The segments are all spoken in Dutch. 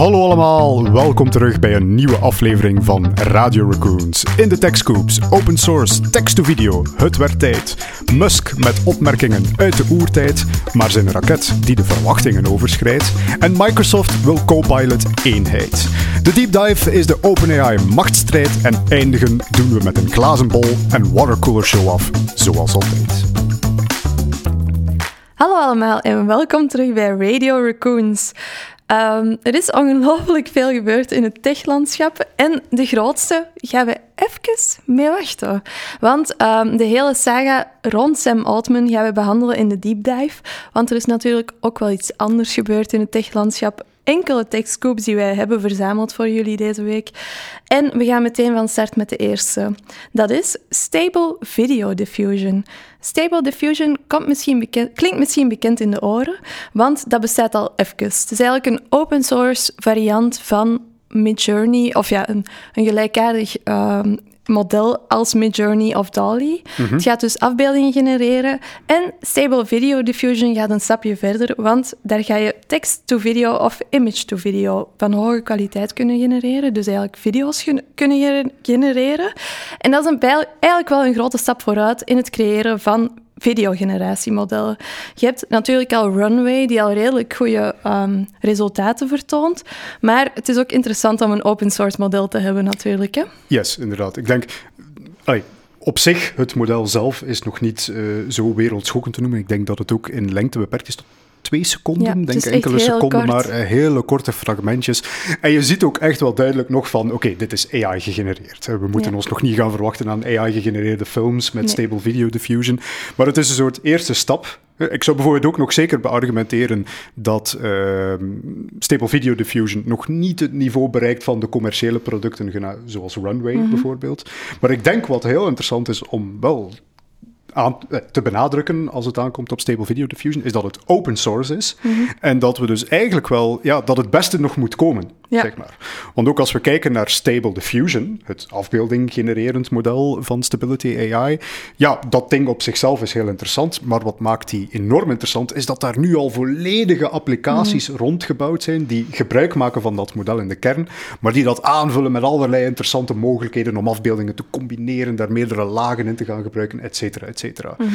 Hallo allemaal, welkom terug bij een nieuwe aflevering van Radio Raccoons. In de TechScoops, open source, text-to-video, het werd tijd. Musk met opmerkingen uit de oertijd, maar zijn raket die de verwachtingen overschrijdt. En Microsoft wil Copilot eenheid. De deep dive is de OpenAI machtsstrijd en eindigen doen we met een glazen bol en watercooler show-off, zoals altijd. Hallo allemaal en welkom terug bij Radio Raccoons. Um, er is ongelooflijk veel gebeurd in het techlandschap. En de grootste gaan we even mee wachten. Want um, de hele saga rond Sam Altman gaan we behandelen in de deep dive. Want er is natuurlijk ook wel iets anders gebeurd in het techlandschap enkele techscoops die wij hebben verzameld voor jullie deze week. En we gaan meteen van start met de eerste. Dat is Stable Video Diffusion. Stable Diffusion komt misschien bekend, klinkt misschien bekend in de oren, want dat bestaat al even. Het is eigenlijk een open source variant van Midjourney, of ja, een, een gelijkaardig um, model als Midjourney of DALL-E. Mhm. Het gaat dus afbeeldingen genereren. En Stable Video Diffusion gaat een stapje verder, want daar ga je text-to-video of image-to-video van hoge kwaliteit kunnen genereren. Dus eigenlijk video's kunnen genereren. En dat is een, eigenlijk wel een grote stap vooruit in het creëren van videogeneratiemodellen. Je hebt natuurlijk al Runway, die al redelijk goede um, resultaten vertoont. Maar het is ook interessant om een open source model te hebben, natuurlijk. Hè? Yes, inderdaad. Ik denk. op zich, het model zelf is nog niet uh, zo wereldschokkend te noemen. Ik denk dat het ook in lengte beperkt is twee seconden, ja, denk enkele seconden, maar uh, hele korte fragmentjes. En je ziet ook echt wel duidelijk nog van, oké, dit is AI gegenereerd. We moeten ons nog niet gaan verwachten aan AI-gegenereerde films met Stable Video Diffusion. Maar het is een soort eerste stap ik zou bijvoorbeeld ook nog zeker beargumenteren dat uh, Stable Video Diffusion nog niet het niveau bereikt van de commerciële producten, zoals Runway mhm. bijvoorbeeld. Maar ik denk wat heel interessant is om wel aan, eh, te benadrukken als het aankomt op Stable Video Diffusion, is dat het open source is. Mhm. En dat we dus eigenlijk wel, ja, dat het beste nog moet komen, zeg maar. Want ook als we kijken naar Stable Diffusion, het afbeelding genererend model van Stability AI, ja, dat ding op zichzelf is heel interessant, maar wat maakt die enorm interessant, is dat daar nu al volledige applicaties mm rondgebouwd zijn die gebruik maken van dat model in de kern, maar die dat aanvullen met allerlei interessante mogelijkheden om afbeeldingen te combineren, daar meerdere lagen in te gaan gebruiken, et cetera, et cetera. Mhm.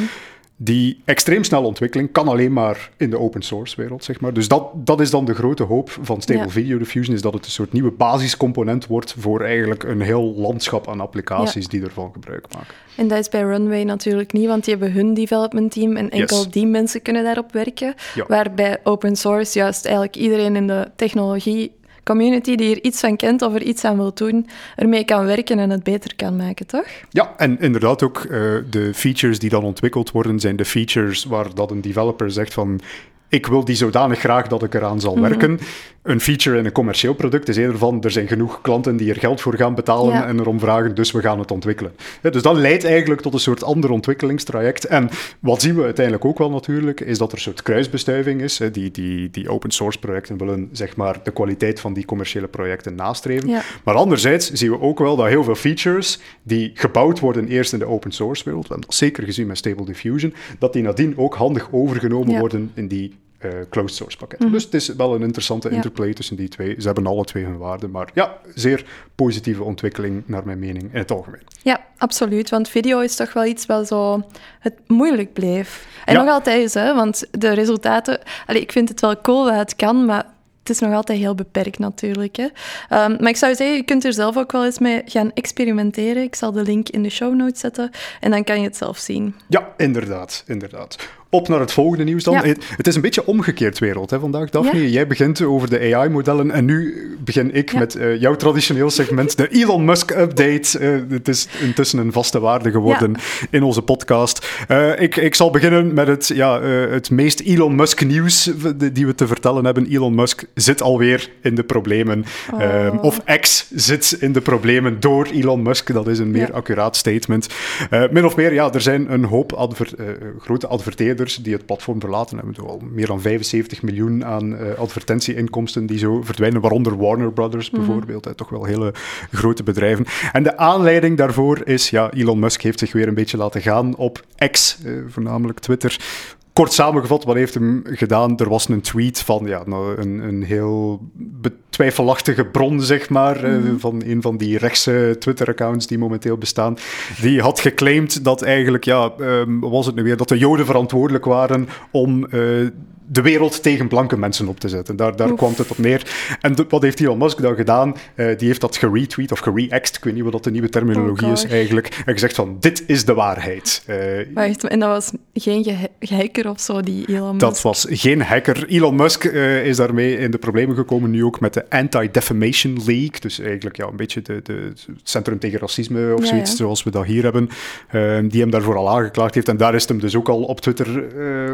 Die extreem snelle ontwikkeling kan alleen maar in de open source wereld, zeg maar. Dus dat, dat is dan de grote hoop van Stable Video Diffusion, is dat het een soort nieuwe basiscomponent wordt voor eigenlijk een heel landschap aan applicaties die ervan gebruik maken. En dat is bij Runway natuurlijk niet, want die hebben hun development team en enkel die mensen kunnen daarop werken. Ja. Waar bij open source juist eigenlijk iedereen in de technologie community die er iets van kent of er iets aan wil doen, ermee kan werken en het beter kan maken, toch? Ja, en inderdaad ook uh, de features die dan ontwikkeld worden, zijn de features waar dat een developer zegt van ik wil die zodanig graag dat ik eraan zal mhm. werken een feature in een commercieel product is eerder van er zijn genoeg klanten die er geld voor gaan betalen en erom vragen, dus we gaan het ontwikkelen. dus dat leidt eigenlijk tot een soort ander ontwikkelingstraject. En wat zien we uiteindelijk ook wel natuurlijk, is dat er een soort kruisbestuiving is. Die, die, die open source projecten willen zeg maar de kwaliteit van die commerciële projecten nastreven. Maar anderzijds zien we ook wel dat heel veel features die gebouwd worden eerst in de open source wereld, we hebben dat zeker gezien met Stable Diffusion, dat die nadien ook handig overgenomen worden in die uh, closed source pakketten. Mhm. Dus het is wel een interessante interplay tussen die twee. Ze hebben alle twee hun waarde, maar ja, zeer positieve ontwikkeling naar mijn mening in het algemeen. Ja, absoluut, want video is toch wel iets wat zo het moeilijk bleef. En nog altijd is, hè, want de resultaten... Allez, ik vind het wel cool dat het kan, maar het is nog altijd heel beperkt natuurlijk. Hè. Um, maar ik zou zeggen, je kunt er zelf ook wel eens mee gaan experimenteren. Ik zal de link in de show notes zetten en dan kan je het zelf zien. Ja, inderdaad, inderdaad. Op naar het volgende nieuws dan. Het, is een beetje omgekeerd wereld hè, vandaag, Daphne. Jij begint over de AI-modellen en nu begin ik met uh, jouw traditioneel segment, de Elon Musk-update. Uh, het is intussen een vaste waarde geworden in onze podcast. Uh, ik, ik zal beginnen met het, ja, het meest Elon Musk-nieuws die we te vertellen hebben. Elon Musk zit alweer in de problemen. Oh. Of X zit in de problemen door Elon Musk. Dat is een meer accuraat statement. min of meer, ja, er zijn een hoop adver grote adverteerders die het platform verlaten. hebben al meer dan 75 miljoen aan uh, advertentieinkomsten die zo verdwijnen, waaronder Warner Brothers mhm. bijvoorbeeld. Toch wel hele grote bedrijven. En de aanleiding daarvoor is, ja, Elon Musk heeft zich weer een beetje laten gaan op X, uh, voornamelijk Twitter, kort samengevat, wat heeft hem gedaan? Er was een tweet van ja, nou, een, een heel twijfelachtige bron, zeg maar, mhm. van een van die rechtse Twitter-accounts die momenteel bestaan, die had geclaimd dat eigenlijk, ja, um, was het nu weer, dat de Joden verantwoordelijk waren om de wereld tegen blanke mensen op te zetten. Daar, daar kwam het op neer. En wat heeft Elon Musk dan gedaan? Uh, die heeft dat geretweet of gereact, ik weet niet wat dat de nieuwe terminologie is oh, eigenlijk, en gezegd van, dit is de waarheid. Uh, Wacht, en dat was geen hacker of zo, die Elon Musk? Dat was geen hacker. Elon Musk uh, is daarmee in de problemen gekomen, nu ook met de Anti-Defamation League, dus eigenlijk ja, een beetje de, de, het Centrum tegen Racisme of zoiets, zoals we dat hier hebben, die hem daarvoor al aangeklaagd heeft. En daar is hem dus ook al op Twitter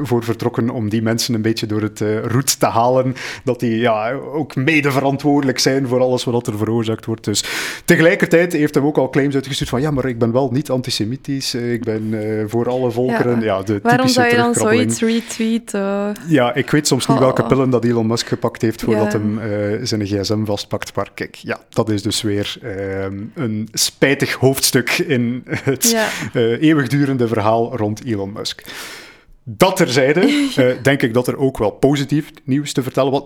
voor vertrokken om die mensen een beetje door het uh, roet te halen. Dat die ja, ook mede verantwoordelijk zijn voor alles wat er veroorzaakt wordt. Dus tegelijkertijd heeft hij ook al claims uitgestuurd van ja, maar ik ben wel niet antisemitisch. Eh, ik ben uh, voor alle volkeren. Ja. ja de Waarom zou je dan zoiets retweeten? Ja, ik weet soms niet welke oh. pillen dat Elon Musk gepakt heeft voordat ja. hem zijn gsm vastpakt. Maar kijk, ja, dat is dus weer ehm, een spijtig hoofdstuk in het eeuwigdurende verhaal rond Elon Musk. Dat terzijde, uh, denk ik dat er ook wel positief nieuws te vertellen was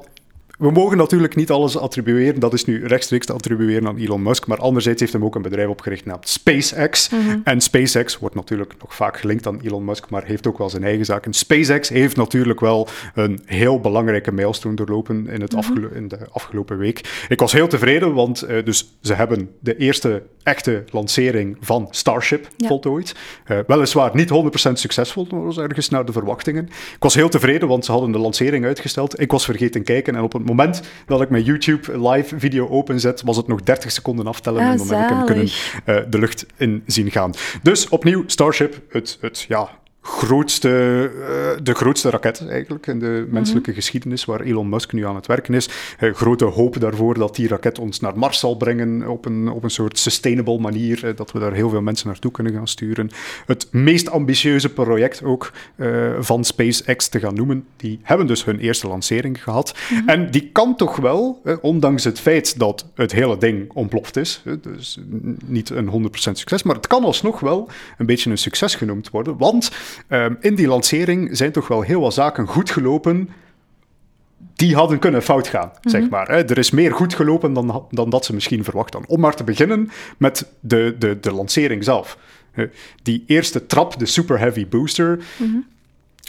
we mogen natuurlijk niet alles attribueren. Dat is nu rechtstreeks te attribueren aan Elon Musk. Maar anderzijds heeft hem ook een bedrijf opgericht genaamd SpaceX. Mhm. En SpaceX wordt natuurlijk nog vaak gelinkt aan Elon Musk, maar heeft ook wel zijn eigen zaken. SpaceX heeft natuurlijk wel een heel belangrijke milestone doorlopen in, het mhm. in de afgelopen week. Ik was heel tevreden, want uh, dus ze hebben de eerste echte lancering van Starship voltooid. Uh, weliswaar niet 100% succesvol, maar was ergens naar de verwachtingen. Ik was heel tevreden, want ze hadden de lancering uitgesteld. Ik was vergeten kijken en op een moment dat ik mijn YouTube live video openzet, was het nog 30 seconden aftellen ah, en dan heb ik hem kunnen uh, de lucht in zien gaan. Dus opnieuw Starship, het, het ja, grootste, uh, de grootste raket eigenlijk in de menselijke mhm. geschiedenis, waar Elon Musk nu aan het werken is. Uh, grote hoop daarvoor dat die raket ons naar Mars zal brengen op een, op een soort sustainable manier, uh, dat we daar heel veel mensen naartoe kunnen gaan sturen. Het meest ambitieuze project ook van SpaceX te gaan noemen. Die hebben dus hun eerste lancering gehad. Mhm. En die kan toch wel, ondanks het feit dat het hele ding ontploft is, dus niet een 100% succes, maar het kan alsnog wel een beetje een succes genoemd worden, want Ehm, in die lancering zijn toch wel heel wat zaken goed gelopen die hadden kunnen fout gaan, zeg mhm. maar. Hè. Er is meer goed gelopen dan, dan dat ze misschien verwacht hadden. Om maar te beginnen met de, de, de lancering zelf. Die eerste trap, de Super Heavy Booster, mhm.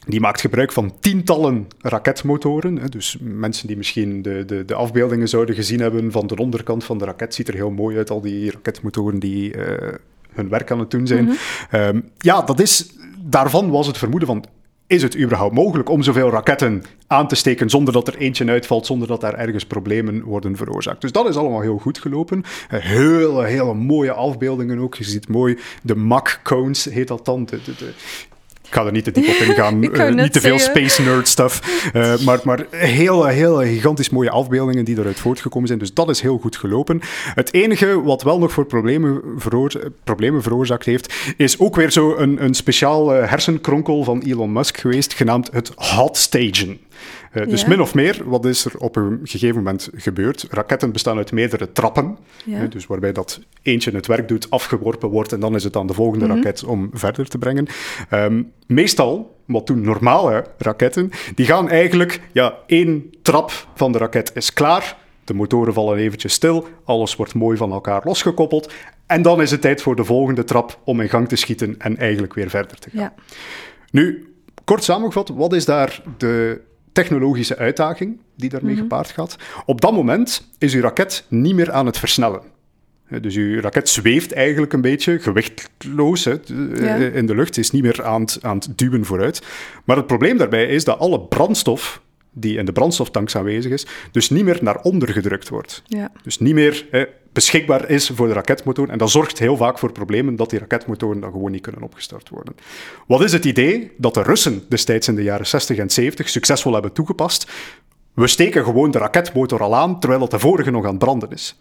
die maakt gebruik van tientallen raketmotoren. Dus mensen die misschien de, de, de afbeeldingen zouden gezien hebben van de onderkant van de raket, ziet er heel mooi uit, al die raketmotoren die uh, hun werk aan het doen zijn. Mhm. Ehm, ja, dat is daarvan was het vermoeden van, is het überhaupt mogelijk om zoveel raketten aan te steken zonder dat er eentje uitvalt, zonder dat daar ergens problemen worden veroorzaakt. Dus dat is allemaal heel goed gelopen. Eh, hele, hele mooie afbeeldingen ook. Je ziet mooi de Mach-cones, heet dat dan. de, de, ik ga er niet te diep op ingaan, uh, niet te veel space nerd stuff. Uh, maar, maar hele, hele gigantisch mooie afbeeldingen die eruit voortgekomen zijn. Dus dat is heel goed gelopen. Het enige wat wel nog voor problemen, problemen veroorzaakt heeft, is ook weer zo een, een speciaal hersenkronkel van Elon Musk geweest, genaamd het hot stagen. Uh, dus min of meer, wat is er op een gegeven moment gebeurd? Raketten bestaan uit meerdere trappen, ja. dus waarbij dat eentje het werk doet, afgeworpen wordt en dan is het aan de volgende mm -hmm. raket om verder te brengen. Um, meestal, wat doen normale raketten, die gaan eigenlijk, ja, één trap van de raket is klaar, de motoren vallen eventjes stil, alles wordt mooi van elkaar losgekoppeld en dan is het tijd voor de volgende trap om in gang te schieten en eigenlijk weer verder te gaan. Ja. Nu, kort samengevat, wat is daar de technologische uitdaging die daarmee mhm. gepaard gaat. Op dat moment is uw raket niet meer aan het versnellen. Dus uw raket zweeft eigenlijk een beetje gewichtloos hè, eh, in de lucht, is niet meer aan het, aan het duwen vooruit. Maar het probleem daarbij is dat alle brandstof die in de brandstoftanks aanwezig is, dus niet meer naar onder gedrukt wordt. Ja. Dus niet meer beschikbaar is voor de raketmotor. En dat zorgt heel vaak voor problemen dat die raketmotoren dan gewoon niet kunnen opgestart worden. Wat is het idee dat de Russen destijds in de jaren 60 en 70 succesvol hebben toegepast? We steken gewoon de raketmotor al aan, terwijl dat de vorige nog aan het branden is.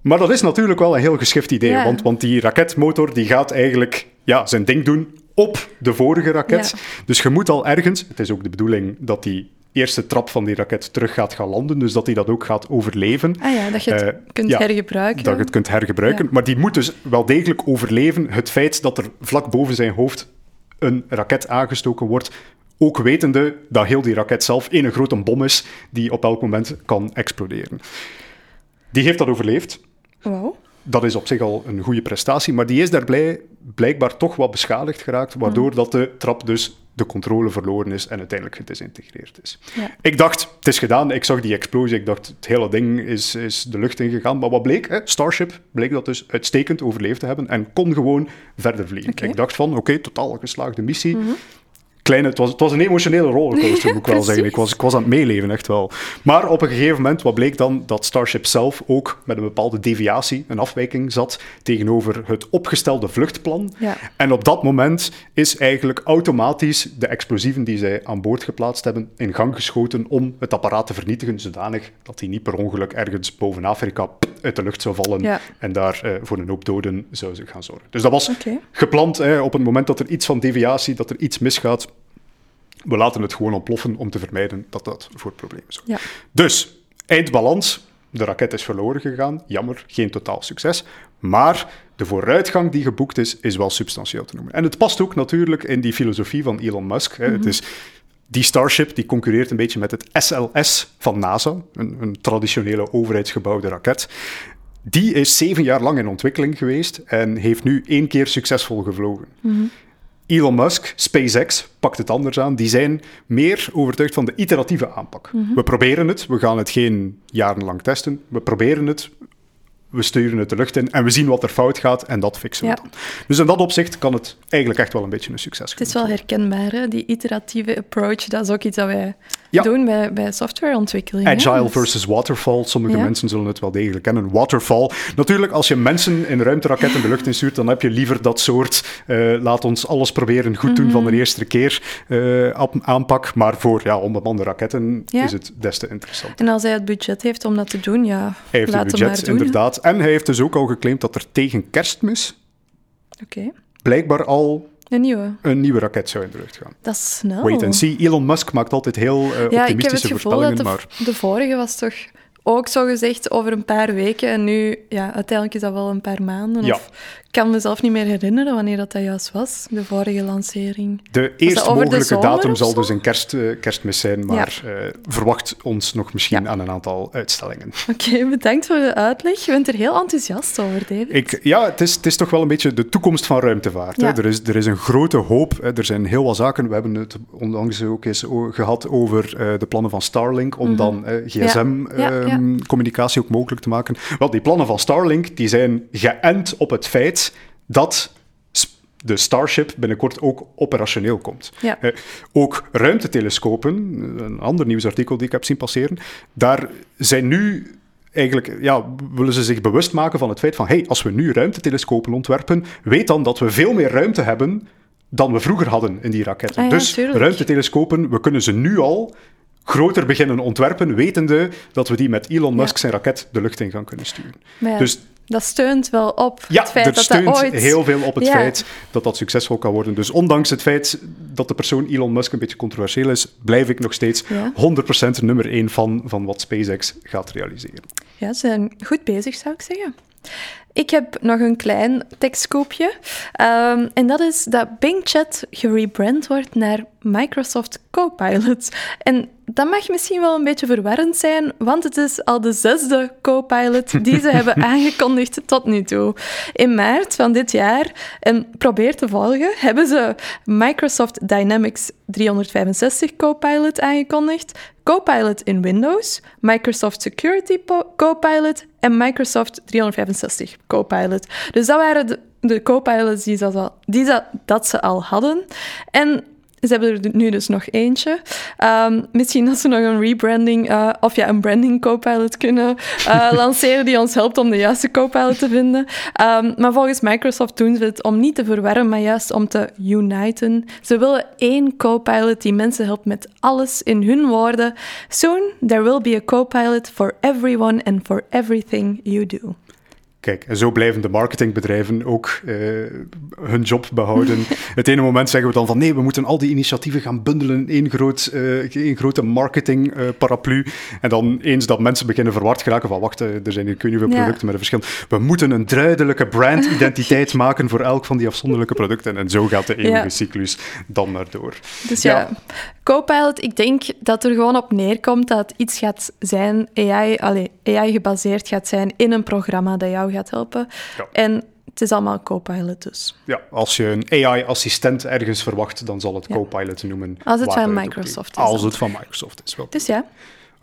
Maar dat is natuurlijk wel een heel geschift idee, want, want die raketmotor die gaat eigenlijk ja, zijn ding doen op de vorige raket. Dus je moet al ergens, het is ook de bedoeling dat die eerste trap van die raket terug gaat gaan landen. Dus dat hij dat ook gaat overleven. Ah ja, dat je het uh, kunt hergebruiken. Dat je het kunt hergebruiken. Maar die moet dus wel degelijk overleven het feit dat er vlak boven zijn hoofd een raket aangestoken wordt Ook wetende dat heel die raket zelf één grote bom is die op elk moment kan exploderen. Die heeft dat overleefd. Wow. Dat is op zich al een goede prestatie, maar die is daar blij, blijkbaar toch wat beschadigd geraakt, waardoor mm. dat de trap dus de controle verloren is en uiteindelijk gedesintegreerd is. Ja. Ik dacht, het is gedaan. Ik zag die explosie. Ik dacht, het hele ding is, is de lucht ingegaan. Maar wat bleek? Hè? Starship bleek dat dus uitstekend overleefd te hebben en kon gewoon verder vliegen. Ik dacht van, oké, totaal geslaagde missie. Mhm kleine, het was, het was een emotionele rollercoaster, moet ik wel zeggen. Ik was, ik was aan het meeleven, echt wel. Maar op een gegeven moment, wat bleek dan? Dat Starship zelf ook met een bepaalde deviatie, een afwijking zat tegenover het opgestelde vluchtplan. Ja. En op dat moment is eigenlijk automatisch de explosieven die zij aan boord geplaatst hebben in gang geschoten om het apparaat te vernietigen, zodanig dat hij niet per ongeluk ergens boven Afrika uit de lucht zou vallen en daar uh, voor een hoop doden zou gaan zorgen. Dus dat was gepland op het moment dat er iets van deviatie, dat er iets misgaat, we laten het gewoon ontploffen om te vermijden dat dat voor problemen zorgt. Ja. Dus, eindbalans. De raket is verloren gegaan. Jammer, geen totaal succes. Maar de vooruitgang die geboekt is, is wel substantieel te noemen. En het past ook natuurlijk in die filosofie van Elon Musk. Hè. Het mhm. is die Starship die concurreert een beetje met het SLS van NASA, een, een traditionele overheidsgebouwde raket. Die is zeven jaar lang in ontwikkeling geweest en heeft nu één keer succesvol gevlogen. Mm Elon Musk, SpaceX, pakt het anders aan. Die zijn meer overtuigd van de iteratieve aanpak. Mhm. We proberen het, we gaan het geen jarenlang testen. We proberen het, we sturen het de lucht in en we zien wat er fout gaat en dat fixen we dan. Dus in dat opzicht kan het eigenlijk echt wel een beetje een succes zijn. Het is wel herkenbaar, hè? die iteratieve approach. Dat is ook iets dat wij doen bij, bij softwareontwikkeling. Agile dus- versus waterfall. Sommige mensen zullen het wel degelijk kennen. Waterfall. Natuurlijk, als je mensen in ruimteraketten de lucht instuurt, dan heb je liever dat soort uh, laat ons alles proberen goed doen van de mhm. eerste keer uh, aanpak. Maar voor ja, onbemande raketten is het des te interessant. En als hij het budget heeft om dat te doen, ja, hij heeft het budget, inderdaad. En hij heeft dus ook al geclaimd dat er tegen kerstmis okay. blijkbaar al een nieuwe. Een nieuwe raket zou in de lucht gaan. Dat is snel. Wait and see. Elon Musk maakt altijd heel uh, optimistische ja, Dat de, maar... de vorige was toch ook zo gezegd over een paar weken. En nu, ja, uiteindelijk is dat wel een paar maanden. Ja. Of kan mezelf niet meer herinneren wanneer dat, dat juist was, de vorige lancering. De eerst mogelijke datum zal dus een kerst, uh, kerstmis zijn, maar uh, verwacht ons nog misschien aan een aantal uitstellingen. Oké, bedankt voor de uitleg. Je bent er heel enthousiast over, David. Ik, ja, het is, het is toch wel een beetje de toekomst van ruimtevaart. Hè? Er, is, er is een grote hoop. Hè? Er zijn heel wat zaken. We hebben het onlangs ook eens gehad over uh, de plannen van Starlink, om mm -hmm. dan gsm-communicatie um, ook mogelijk te maken. Wel, die plannen van Starlink die zijn geënt op het feit dat de Starship binnenkort ook operationeel komt. Ja. Uh, ook ruimtetelescopen, een ander nieuwsartikel die ik heb zien passeren, daar zijn nu eigenlijk, ja, willen ze zich bewust maken van het feit van, hey, als we nu ruimtetelescopen ontwerpen, weet dan dat we veel meer ruimte hebben dan we vroeger hadden in die raketten. Ah, dus ruimtetelescopen, we kunnen ze nu al groter beginnen ontwerpen, wetende dat we die met Elon Musk zijn raket de lucht in gaan kunnen sturen. Ja. Dus dat steunt wel op ja, het feit dat steunt dat ooit... heel veel op het feit dat dat succesvol kan worden. Dus ondanks het feit dat de persoon Elon Musk een beetje controversieel is, blijf ik nog steeds ja. 100% nummer 1 van, van wat SpaceX gaat realiseren. Ja, ze zijn goed bezig, zou ik zeggen. Ik heb nog een klein tekstkoopje. Um, en dat is dat Bing Chat gerebrand wordt naar Microsoft Copilot. En dat mag misschien wel een beetje verwarrend zijn, want het is al de zesde Copilot die ze hebben aangekondigd tot nu toe. In maart van dit jaar, en probeer te volgen, hebben ze Microsoft Dynamics 365 Copilot aangekondigd, Copilot in Windows, Microsoft Security Copilot en Microsoft 365 Copilot. Dus dat waren de, de Copilots die, dat, die dat, dat ze al hadden. En ze hebben er nu dus nog eentje. Um, misschien dat ze nog een rebranding uh, of ja, een branding copilot kunnen uh, lanceren die ons helpt om de juiste copilot te vinden. Um, maar volgens Microsoft doen ze het om niet te verwarren, maar juist om te uniten. Ze willen één copilot die mensen helpt met alles in hun woorden. Soon there will be a copilot for everyone and for everything you do. Kijk, en zo blijven de marketingbedrijven ook uh, hun job behouden. Het ene moment zeggen we dan van nee, we moeten al die initiatieven gaan bundelen in één, groot, uh, één grote marketingparaplu. Uh, en dan eens dat mensen beginnen verward geraken van wacht, er zijn hier kun je producten ja. met een verschil. We moeten een duidelijke brandidentiteit maken voor elk van die afzonderlijke producten. En zo gaat de eeuwige ja. cyclus dan maar door. Dus ja, ja, Copilot, ik denk dat er gewoon op neerkomt dat het iets gaat zijn, AI, allez, AI gebaseerd gaat zijn in een programma dat jou gaat helpen. Ja. En het is allemaal Copilot dus. Ja, als je een AI-assistent ergens verwacht, dan zal het ja. Copilot noemen. Als het van Microsoft is. Als het van Microsoft is, wel. Dus ja.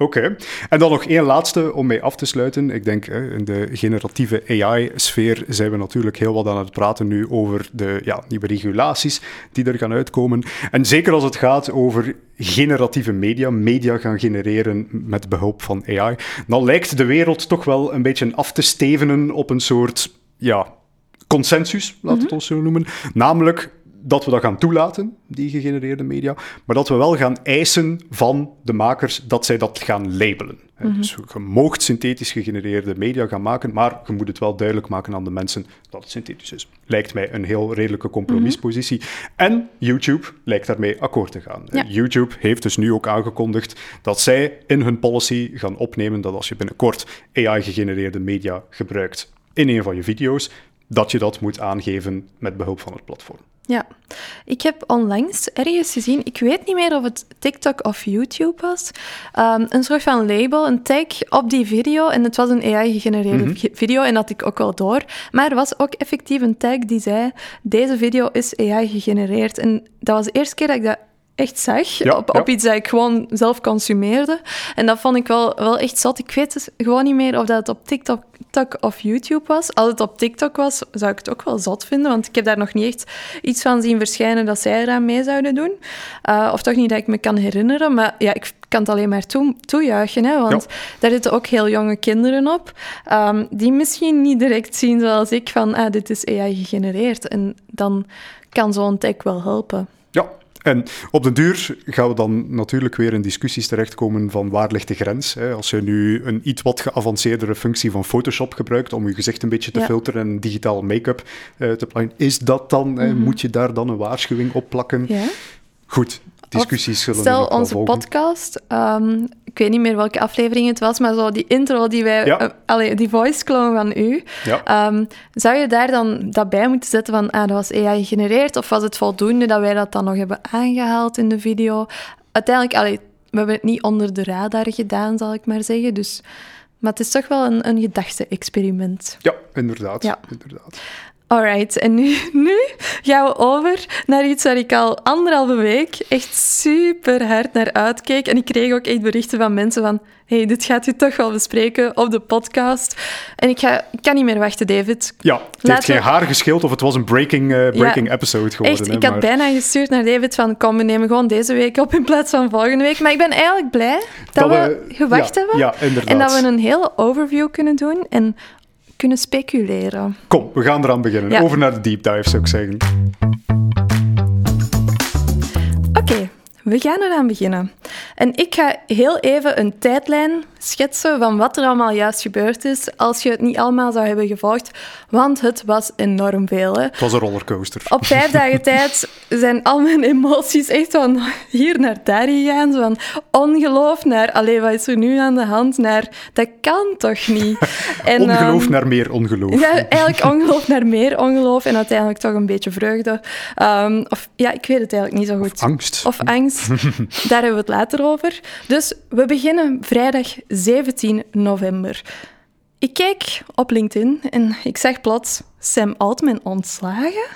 Oké. En dan nog één laatste om mee af te sluiten. Ik denk in de generatieve AI-sfeer zijn we natuurlijk heel wat aan het praten nu over de ja, nieuwe regulaties die er gaan uitkomen. En zeker als het gaat over generatieve media, media gaan genereren met behulp van AI, dan lijkt de wereld toch wel een beetje af te stevenen op een soort ja, consensus, laten we het mhm. ons zo noemen. Namelijk dat we dat gaan toelaten, die gegenereerde media, maar dat we wel gaan eisen van de makers dat zij dat gaan labelen. Mhm. Dus je moogt synthetisch gegenereerde media gaan maken, maar je moet het wel duidelijk maken aan de mensen dat het synthetisch is. Lijkt mij een heel redelijke compromispositie. Mhm. En YouTube lijkt daarmee akkoord te gaan. YouTube heeft dus nu ook aangekondigd dat zij in hun policy gaan opnemen dat als je binnenkort AI-gegenereerde media gebruikt in een van je video's, dat je dat moet aangeven met behulp van het platform. Ja, ik heb onlangs ergens gezien, ik weet niet meer of het TikTok of YouTube was, um, een soort van label, een tag op die video. En het was een AI-gegenereerde mhm. video en dat ik ook wel door. Maar er was ook effectief een tag die zei, deze video is AI-gegenereerd. En dat was de eerste keer dat ik dat echt zag. op, op iets dat ik gewoon zelf consumeerde. En dat vond ik wel, wel echt zat. Ik weet dus gewoon niet meer of dat het op TikTok of YouTube was. Als het op TikTok was, zou ik het ook wel zot vinden. Want ik heb daar nog niet echt iets van zien verschijnen dat zij eraan mee zouden doen. Uh, of toch niet dat ik me kan herinneren. Maar ja, ik kan het alleen maar toe, toejuichen. Hè, want daar zitten ook heel jonge kinderen op. Um, die misschien niet direct zien zoals ik van ah, dit is AI gegenereerd. En dan kan zo'n tag wel helpen. En op de duur gaan we dan natuurlijk weer in discussies terechtkomen van waar ligt de grens. Hè? Als je nu een iets wat geavanceerdere functie van Photoshop gebruikt om je gezicht een beetje te filteren en digitaal make-up uh, te plakken, is dat dan, mm moet je daar dan een waarschuwing op plakken? Ja. Goed, discussies zullen Stel, onze podcast, um, ik weet niet meer welke aflevering het was, maar zo die intro die wij, ja. uh, die voice clone van u, ja. um, zou je daar dan dat bij moeten zetten van, ah, dat was AI gegenereerd, of was het voldoende dat wij dat dan nog hebben aangehaald in de video? Uiteindelijk, allee, we hebben het niet onder de radar gedaan, zal ik maar zeggen, dus... Maar het is toch wel een, een gedachte-experiment. Ja, inderdaad. Ja. inderdaad. Alright, en nu, nu gaan we over naar iets waar ik al anderhalve week echt super hard naar uitkeek. En ik kreeg ook echt berichten van mensen van hey, dit gaat u toch wel bespreken op de podcast. En ik, ga, ik kan niet meer wachten, David. Ja, het heeft geen haar gescheeld of het was een breaking, uh, breaking episode geworden. Echt, ik had bijna gestuurd naar David van kom, we nemen gewoon deze week op in plaats van volgende week. Maar ik ben eigenlijk blij dat, we, gewacht hebben. Ja, inderdaad. En dat we een hele overview kunnen doen. En kunnen speculeren. Kom, we gaan eraan beginnen. Over naar de deep dive, zou ik zeggen. Oké, we gaan eraan beginnen. En ik ga heel even een tijdlijn schetsen van wat er allemaal juist gebeurd is als je het niet allemaal zou hebben gevolgd, want het was enorm veel. Hè. Het was een rollercoaster. Op vijf dagen tijd zijn al mijn emoties echt van hier naar daar gegaan, van ongeloof naar, alleen wat is er nu aan de hand, naar dat kan toch niet. En, ongeloof um, naar meer ongeloof. Ja, eigenlijk ongeloof naar meer ongeloof en uiteindelijk toch een beetje vreugde. Um, of ja, ik weet het eigenlijk niet zo goed. Of angst. Of angst. daar hebben we het later over. Dus we beginnen vrijdag 17 november. Ik kijk op LinkedIn en ik zeg plots Sam Altman ontslagen?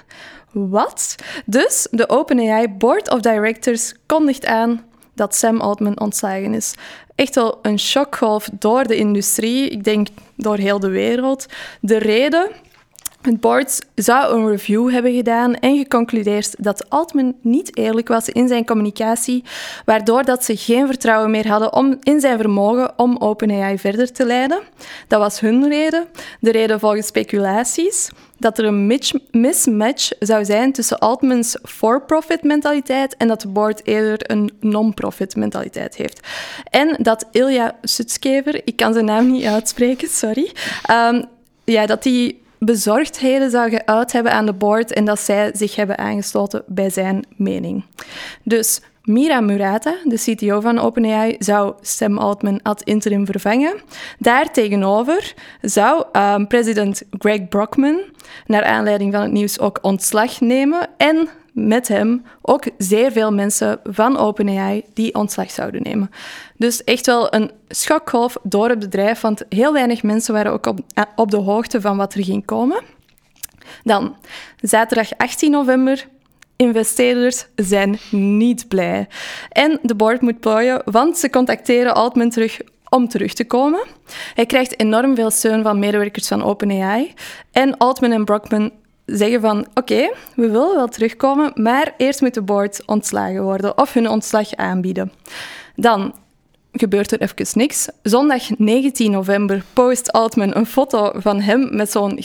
Wat? Dus de OpenAI Board of Directors kondigt aan dat Sam Altman ontslagen is. Echt wel een shockgolf door de industrie, ik denk door heel de wereld. De reden het board zou een review hebben gedaan en geconcludeerd dat Altman niet eerlijk was in zijn communicatie, waardoor dat ze geen vertrouwen meer hadden om, in zijn vermogen om OpenAI verder te leiden. Dat was hun reden. De reden volgens speculaties dat er een mismatch zou zijn tussen Altmans for-profit mentaliteit en dat de board eerder een non-profit mentaliteit heeft. En dat Ilya Sutskever, ik kan zijn naam niet uitspreken, sorry, um, ja, dat die bezorgdheden zou geuit hebben aan de board en dat zij zich hebben aangesloten bij zijn mening. Dus Mira Murata, de CTO van OpenAI, zou Sam Altman ad interim vervangen. Daartegenover zou uh, president Greg Brockman, naar aanleiding van het nieuws, ook ontslag nemen en met hem ook zeer veel mensen van OpenAI die ontslag zouden nemen. Dus echt wel een schokgolf door het bedrijf, want heel weinig mensen waren ook op, op de hoogte van wat er ging komen. Dan, zaterdag 18 november, investeerders zijn niet blij. En de board moet plooien, want ze contacteren Altman terug om terug te komen. Hij krijgt enorm veel steun van medewerkers van OpenAI. En Altman en Brockman zeggen van oké, we willen wel terugkomen, maar eerst moet de board ontslagen worden of hun ontslag aanbieden. Dan gebeurt er even niks. Zondag 19 november post Altman een foto van hem met zo'n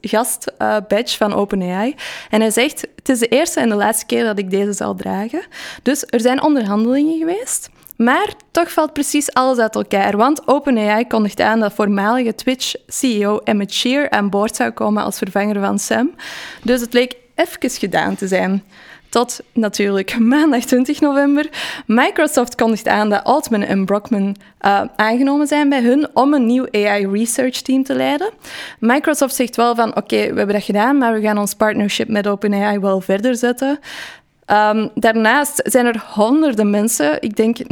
gast-badge uh, van OpenAI. En hij zegt, het is de eerste en de laatste keer dat ik deze zal dragen. Dus er zijn onderhandelingen geweest. Maar toch valt precies alles uit elkaar, want OpenAI kondigt aan dat voormalige Twitch-CEO Emmett Shear aan boord zou komen als vervanger van Sam. Dus het leek even gedaan te zijn. Tot natuurlijk maandag 20 november. Microsoft kondigt aan dat Altman en Brockman uh, aangenomen zijn bij hun om een nieuw AI research team te leiden. Microsoft zegt wel van oké, we hebben dat gedaan, maar we gaan ons partnership met OpenAI wel verder zetten. Um, daarnaast zijn er honderden mensen, ik denk 90%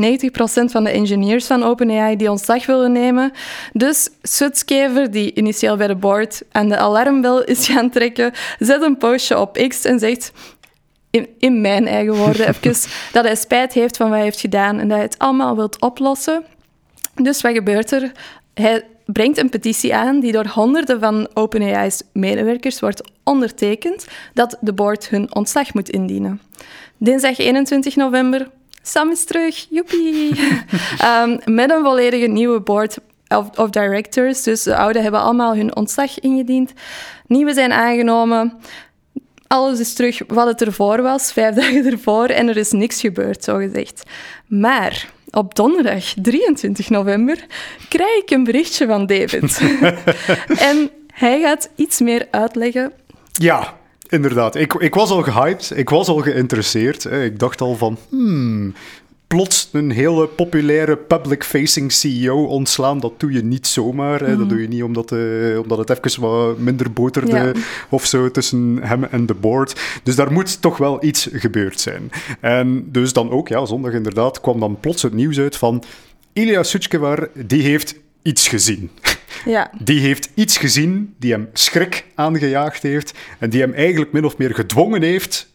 van de engineers van OpenAI, die ontslag willen nemen. Dus Sutskever, die initieel bij de board aan de alarmbel is gaan trekken, zet een postje op X en zegt in, in mijn eigen woorden even, dat hij spijt heeft van wat hij heeft gedaan en dat hij het allemaal wilt oplossen. Dus wat gebeurt er? Hij brengt een petitie aan die door honderden van OpenAI's medewerkers wordt ondertekend dat de board hun ontslag moet indienen. Dinsdag 21 november, Sam is terug, joepie! um, met een volledige nieuwe board of, of, directors, dus de oude hebben allemaal hun ontslag ingediend. Nieuwe zijn aangenomen. Alles is terug wat het ervoor was, vijf dagen ervoor, en er is niks gebeurd, zo gezegd. Maar op donderdag 23 november krijg ik een berichtje van David. en hij gaat iets meer uitleggen. Ja, inderdaad. Ik, ik was al gehyped, ik was al geïnteresseerd. Ik dacht al van, hmm, plots een hele populaire public-facing CEO ontslaan, dat doe je niet zomaar. Hè. Dat mhm. doe je niet omdat, uh, omdat het even wat minder boterde of zo tussen hem en de board. Dus daar moet toch wel iets gebeurd zijn. En dus dan ook, ja, zondag inderdaad, kwam dan plots het nieuws uit van Ilya Suchkewar, die heeft iets gezien. Ja. Die heeft iets gezien die hem schrik aangejaagd heeft en die hem eigenlijk min of meer gedwongen heeft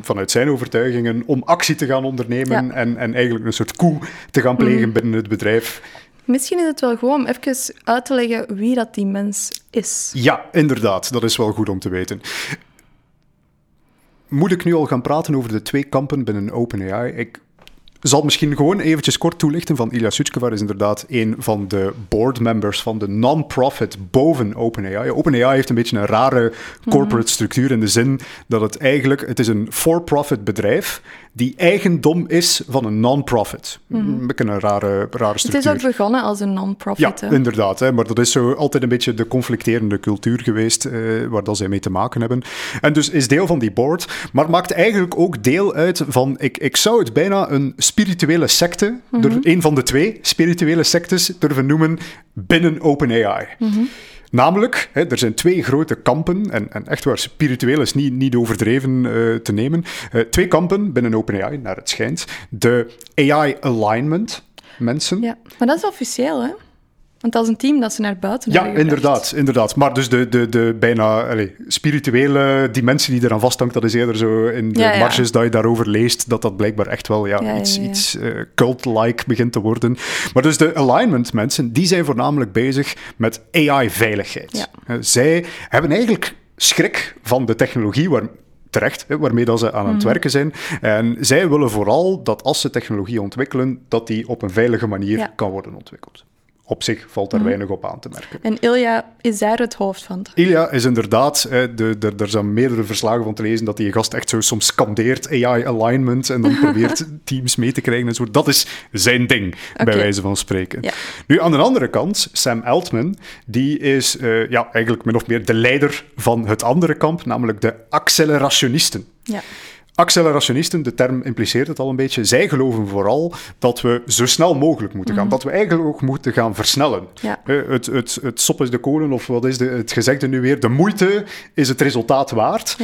vanuit zijn overtuigingen om actie te gaan ondernemen en, en eigenlijk een soort coup te gaan plegen mhm. binnen het bedrijf. Misschien is het wel gewoon om even uit te leggen wie dat die mens is. Ja, inderdaad. Dat is wel goed om te weten. Moet ik nu al gaan praten over de twee kampen binnen OpenAI? Ik zal misschien gewoon eventjes kort toelichten van Ilya Sutskevar is inderdaad een van de board members van de non-profit boven OpenAI. OpenAI heeft een beetje een rare corporate mhm. structuur in de zin dat het eigenlijk, het is een for-profit bedrijf die eigendom is van een non-profit. Mm Een beetje een rare, rare structuur. Het is ook begonnen als een non-profit. Ja, inderdaad. Hè, maar dat is zo altijd een beetje de conflicterende cultuur geweest eh, waar dat zij mee te maken hebben. En dus is deel van die board, maar maakt eigenlijk ook deel uit van, ik, ik zou het bijna een spirituele secte, mm een van de twee spirituele sectes durven noemen binnen OpenAI. Mm Namelijk, hè, er zijn twee grote kampen, en, en, echt waar, spiritueel is niet, niet overdreven uh, te nemen. Uh, twee kampen binnen OpenAI, naar het schijnt. De AI alignment mensen. Ja, maar dat is officieel, hè? Want dat is een team dat ze naar buiten Ja, inderdaad, inderdaad. Maar dus de, de, de bijna allez, spirituele dimensie die eraan vasthangt, dat is eerder zo in de ja, marges dat je daarover leest, dat dat blijkbaar echt wel ja, iets, iets uh, cult-like begint te worden. Maar dus de alignment mensen, die zijn voornamelijk bezig met AI-veiligheid. zij hebben eigenlijk schrik van de technologie waar terecht, waarmee dat ze aan het mhm. werken zijn. En zij willen vooral dat als ze technologie ontwikkelen, dat die op een veilige manier kan worden ontwikkeld op zich valt daar mhm. weinig op aan te merken. En Ilja is daar het hoofd van? Ilja is inderdaad, de, de, er zijn meerdere verslagen van te lezen dat die gast echt zo soms scandeert AI alignment en dan probeert teams mee te krijgen en zo. Dat is zijn ding, bij wijze van spreken. Nu, aan de andere kant, Sam Altman, die is uh, ja, eigenlijk min of meer de leider van het andere kamp, namelijk de accelerationisten. Ja. Accelerationisten, de term impliceert het al een beetje, zij geloven vooral dat we zo snel mogelijk moeten gaan. Mhm. Dat we eigenlijk ook moeten gaan versnellen. Ja. het, het, het sop is de kolen, of wat is de, het gezegde nu weer? De moeite is het resultaat waard.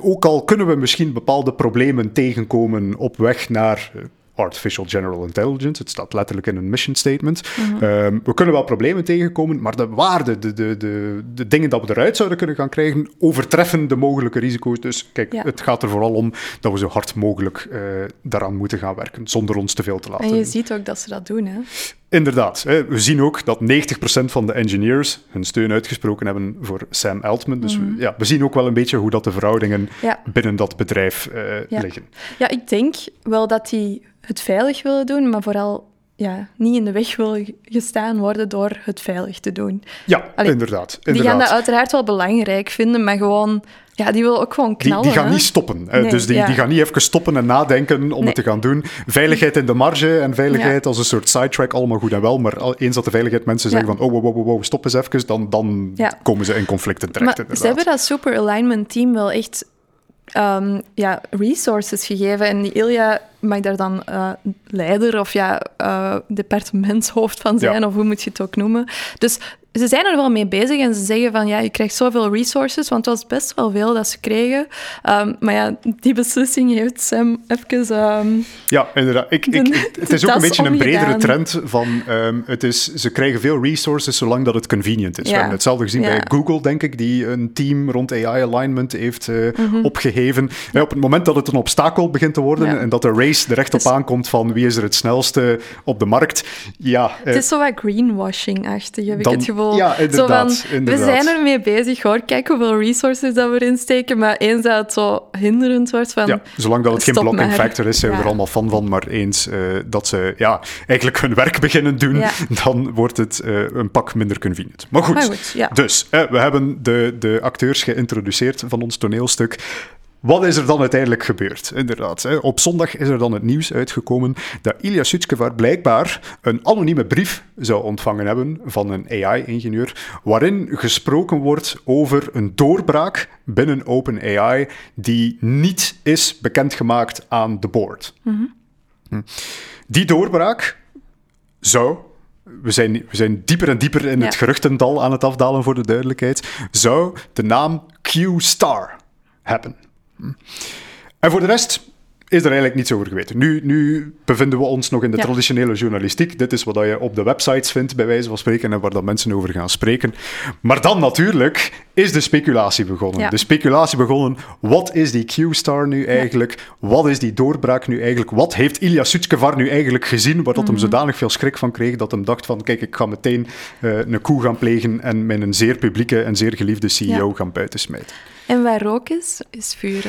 ook al kunnen we misschien bepaalde problemen tegenkomen op weg naar Artificial General Intelligence. Het staat letterlijk in een mission statement. Mhm. Ehm, we kunnen wel problemen tegenkomen, maar de waarde, de, de, de, de dingen dat we eruit zouden kunnen gaan krijgen, overtreffen de mogelijke risico's. Dus kijk, het gaat er vooral om dat we zo hard mogelijk uh, daaraan moeten gaan werken, zonder ons te veel te laten. En je ziet ook dat ze dat doen, hè? Inderdaad. We zien ook dat 90% van de engineers hun steun uitgesproken hebben voor Sam Altman. Dus we, mhm. ja, we zien ook wel een beetje hoe dat de verhoudingen binnen dat bedrijf uh, liggen. Ja, ik denk wel dat die het veilig willen doen, maar vooral ja, niet in de weg willen gestaan worden door het veilig te doen. Ja, inderdaad, inderdaad. Die gaan dat uiteraard wel belangrijk vinden, maar gewoon... Ja, die willen ook gewoon knallen. Die, die gaan niet stoppen. dus die, die gaan niet even stoppen en nadenken om het te gaan doen. Veiligheid in de marge en veiligheid als een soort sidetrack, allemaal goed en wel. Maar eens dat de veiligheid mensen zeggen van, oh, wow, wow, wow, stop eens even, dan, dan komen ze in conflicten terecht. Maar ze hebben dat super alignment team wel echt um, ja, resources gegeven. En die Ilja mag daar dan uh, leider of ja, uh, departementshoofd van zijn, of hoe moet je het ook noemen. Dus ze zijn er wel mee bezig en ze zeggen van ja, je krijgt zoveel resources, want het was best wel veel dat ze kregen. Um, maar ja, die beslissing heeft Sam even. Um, ja, inderdaad. Ik, ik, het is ook een beetje een bredere trend van um, het is, ze krijgen veel resources zolang dat het convenient is. Ja. We hebben hetzelfde gezien bij Google, denk ik, die een team rond AI alignment heeft uh, mm-hmm. opgeheven. Ja, op het moment dat het een obstakel begint te worden en dat de race er recht op dus- aankomt van wie is er het snelste op de markt, ja. Het is zo wat greenwashing-achtig, heb ik het gevoel. Ja, inderdaad, zo van, We zijn ermee bezig hoor. Kijk hoeveel resources dat we erin steken. Maar eens dat het zo hinderend wordt van... Ja, zolang dat het geen blocking factor is, zijn we er allemaal fan van. Maar eens uh, dat ze ja, eigenlijk hun werk beginnen doen, dan wordt het uh, een pak minder convenient. Maar goed, maar goed dus uh, we hebben de, de acteurs geïntroduceerd van ons toneelstuk. Wat is er dan uiteindelijk gebeurd? Inderdaad, hè. op zondag is er dan het nieuws uitgekomen dat Ilya Sutskevar blijkbaar een anonieme brief zou ontvangen hebben van een AI-ingenieur, waarin gesproken wordt over een doorbraak binnen OpenAI die niet is bekendgemaakt aan de board. Mhm. Hm. Die doorbraak zou we zijn, we zijn dieper en dieper in het geruchtendal aan het afdalen voor de duidelijkheid, zou de naam Q-Star hebben. En voor de rest is er eigenlijk niets over geweten. Nu, nu bevinden we ons nog in de traditionele journalistiek. Dit is wat je op de websites vindt, bij wijze van spreken, en waar dat mensen over gaan spreken. Maar dan natuurlijk is de speculatie begonnen. De speculatie begonnen, wat is die Q-star nu eigenlijk? Wat is die doorbraak nu eigenlijk? Wat heeft Ilya Sutskevar nu eigenlijk gezien, waar dat hem mhm. zodanig veel schrik van kreeg, dat hem dacht van, kijk, ik ga meteen uh, een coup gaan plegen en mijn zeer publieke en zeer geliefde CEO gaan buitensmijten. En waar rook is, is vuur,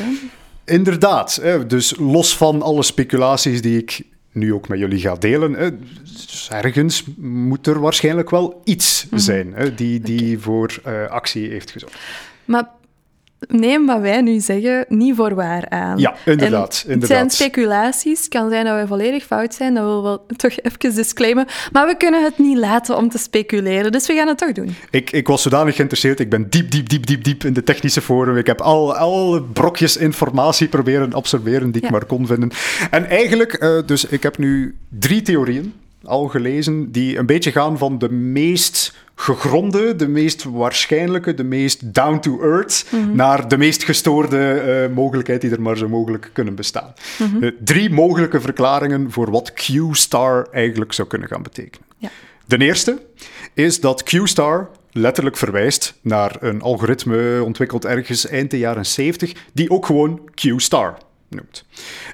Inderdaad. Hè. Dus los van alle speculaties die ik nu ook met jullie ga delen, hè, ergens moet er waarschijnlijk wel iets mhm. zijn hè, die, die voor uh, actie heeft gezorgd. Maar neem wat wij nu zeggen niet voor waar aan. Ja, inderdaad. het zijn speculaties. Het kan zijn dat wij volledig fout zijn. Dat willen we toch even disclaimen. Maar we kunnen het niet laten om te speculeren. Dus we gaan het toch doen. Ik, ik was zodanig geïnteresseerd. Ik ben diep, diep, diep, diep, diep in de technische forum. Ik heb al, alle brokjes informatie proberen absorberen die ik maar kon vinden. En eigenlijk, uh, dus ik heb nu drie theorieën al gelezen die een beetje gaan van de meest gegronde, de meest waarschijnlijke, de meest down-to-earth, mhm. naar de meest gestoorde uh, mogelijkheid die er maar zo mogelijk kunnen bestaan. Mhm. Eh, drie mogelijke verklaringen voor wat Q-star eigenlijk zou kunnen gaan betekenen. Ja. De eerste is dat Q-star letterlijk verwijst naar een algoritme ontwikkeld ergens eind de jaren 70, die ook gewoon Q-star noemt.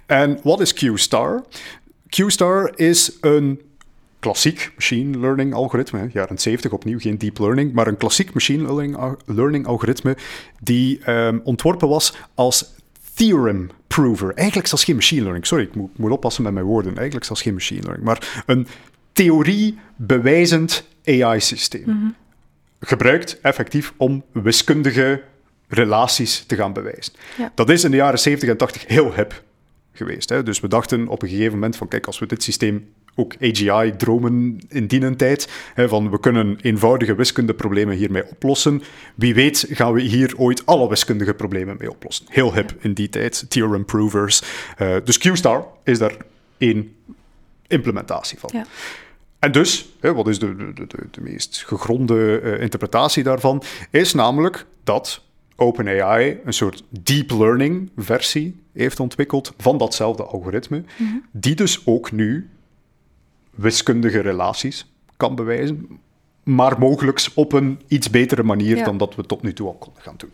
En wat is Q-star? Q-star is een klassiek machine learning algoritme, jaren 70 opnieuw, geen deep learning, maar een klassiek machine learning, algoritme die ehm, ontworpen was als theorem prover. Eigenlijk zelfs geen machine learning. Sorry, ik moet, moet oppassen met mijn woorden. Eigenlijk zelfs geen machine learning. Maar een theorie bewijzend AI-systeem. Mhm. Gebruikt effectief om wiskundige relaties te gaan bewijzen. Dat is in de jaren 70 en 80 heel hip geweest. Hè? Dus we dachten op een gegeven moment van kijk, als we dit systeem ook AGI-dromen in die tijd, hè, van we kunnen eenvoudige wiskundeproblemen hiermee oplossen. Wie weet gaan we hier ooit alle wiskundige problemen mee oplossen. Heel hip in die tijd, theorem provers. Uh, dus Q-star is daar één implementatie van. Ja. En dus, hè, wat is de, de, de, de meest gegronde uh, interpretatie daarvan, is namelijk dat OpenAI een soort deep learning versie heeft ontwikkeld van datzelfde algoritme, mhm. die dus ook nu wiskundige relaties kan bewijzen, maar mogelijk op een iets betere manier dan dat we tot nu toe al konden gaan doen.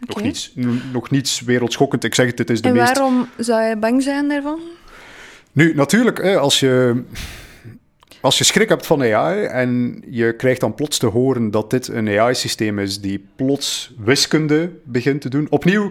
Nog, niets, nog niets wereldschokkend. Ik zeg het, het is de en meest... En waarom zou je bang zijn daarvan? Nu, natuurlijk, als je als je schrik hebt van AI en je krijgt dan plots te horen dat dit een AI-systeem is die plots wiskunde begint te doen. Opnieuw,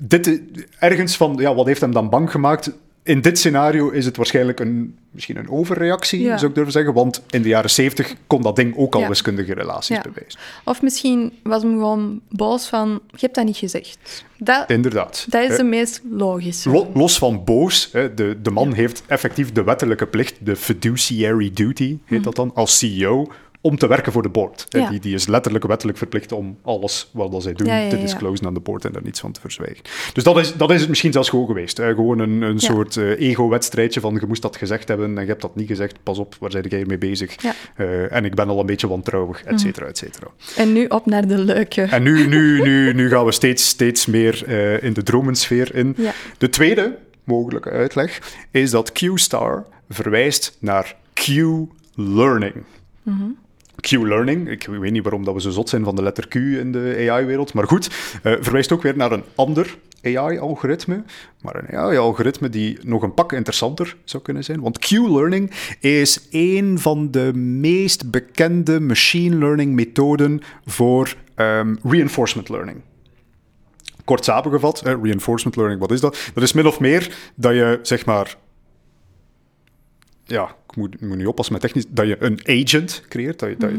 dit, ergens van, ja, wat heeft hem dan bang gemaakt? In dit scenario is het waarschijnlijk een, misschien een overreactie, zou ik durven zeggen. Want in de jaren 70 kon dat ding ook al wiskundige relaties ja. bewijzen. Of misschien was hem gewoon boos van, je hebt dat niet gezegd. Dat, Inderdaad. Dat is de meest logische. los van boos, de, de man heeft effectief de wettelijke plicht, de fiduciary duty heet mhm. dat dan, als CEO, om te werken voor de board. Die, die is letterlijk wettelijk verplicht om alles wat zij doen te disclosen aan de board en daar niets van te verzwijgen. Dus dat is, dat is het misschien zelfs gewoon geweest. Gewoon een, een soort uh, ego-wedstrijdje van je moest dat gezegd hebben en je hebt dat niet gezegd. Pas op, waar zijn jij mee bezig? Uh, en ik ben al een beetje wantrouwig, et cetera, et cetera. En nu op naar de leuke. En nu, nu, nu, nu gaan we steeds, steeds meer uh, in de dromensfeer in. De tweede mogelijke uitleg is dat Q-star verwijst naar Q-learning. Mm Q-learning. Ik weet niet waarom dat we zo zot zijn van de letter Q in de AI-wereld. Maar goed, uh, verwijst ook weer naar een ander AI-algoritme. Maar een AI-algoritme die nog een pak interessanter zou kunnen zijn. Want Q-learning is een van de meest bekende machine learning methoden voor um, reinforcement learning kort samengevat, eh, reinforcement learning, wat is dat? Dat is min of meer dat je, zeg maar, ja, ik moet, ik moet nu oppassen met technisch, dat je een agent creëert. Dat je, dat, je,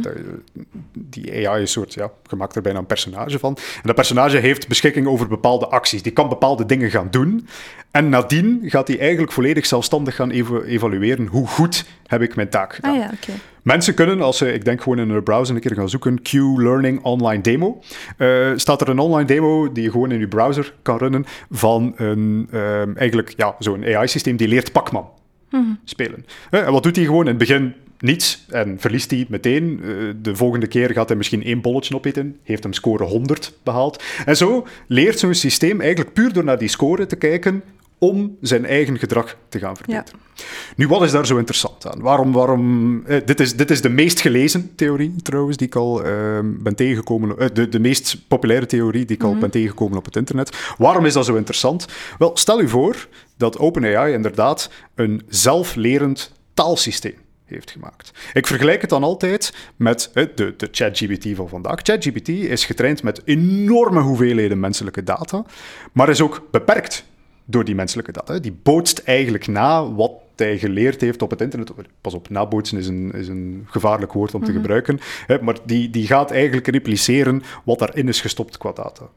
mhm. die AI is soort, ja, je maakt er bijna een personage van. En dat personage heeft beschikking over bepaalde acties. Die kan bepaalde dingen gaan doen. En nadien gaat hij eigenlijk volledig zelfstandig gaan evalueren hoe goed heb ik mijn taak gedaan. Ah, ja, okay. Mensen kunnen, als ze, ik denk gewoon in hun browser een keer gaan zoeken, Q-Learning Online Demo. Uh, staat er een online demo die je gewoon in je browser kan runnen van een, um, eigenlijk, ja, zo'n AI-systeem die leert Pacman spelen. En wat doet hij gewoon? In het begin niets en verliest hij meteen. Eh, de volgende keer gaat hij misschien één bolletje opeten, heeft hem score 100 behaald. En zo leert zo'n systeem eigenlijk puur door naar die score te kijken om zijn eigen gedrag te gaan verbeteren. Nu, wat is daar zo interessant aan? Waarom, waarom, eh, dit, is, dit is de meest gelezen theorie trouwens, die ik al uh, ben tegengekomen, de, de meest populaire theorie die ik al mhm. ben tegengekomen op het internet. Waarom is dat zo interessant? Wel, stel u voor dat OpenAI inderdaad een zelflerend taalsysteem heeft gemaakt. Ik vergelijk het dan altijd met de, de ChatGPT van vandaag. ChatGPT is getraind met enorme hoeveelheden menselijke data, maar is ook beperkt door die menselijke data. Die bootst eigenlijk na wat hij geleerd heeft op het internet. Pas op, nabootsen is een, is een gevaarlijk woord om te mhm. gebruiken. Maar die, die gaat eigenlijk repliceren wat daarin is gestopt qua data.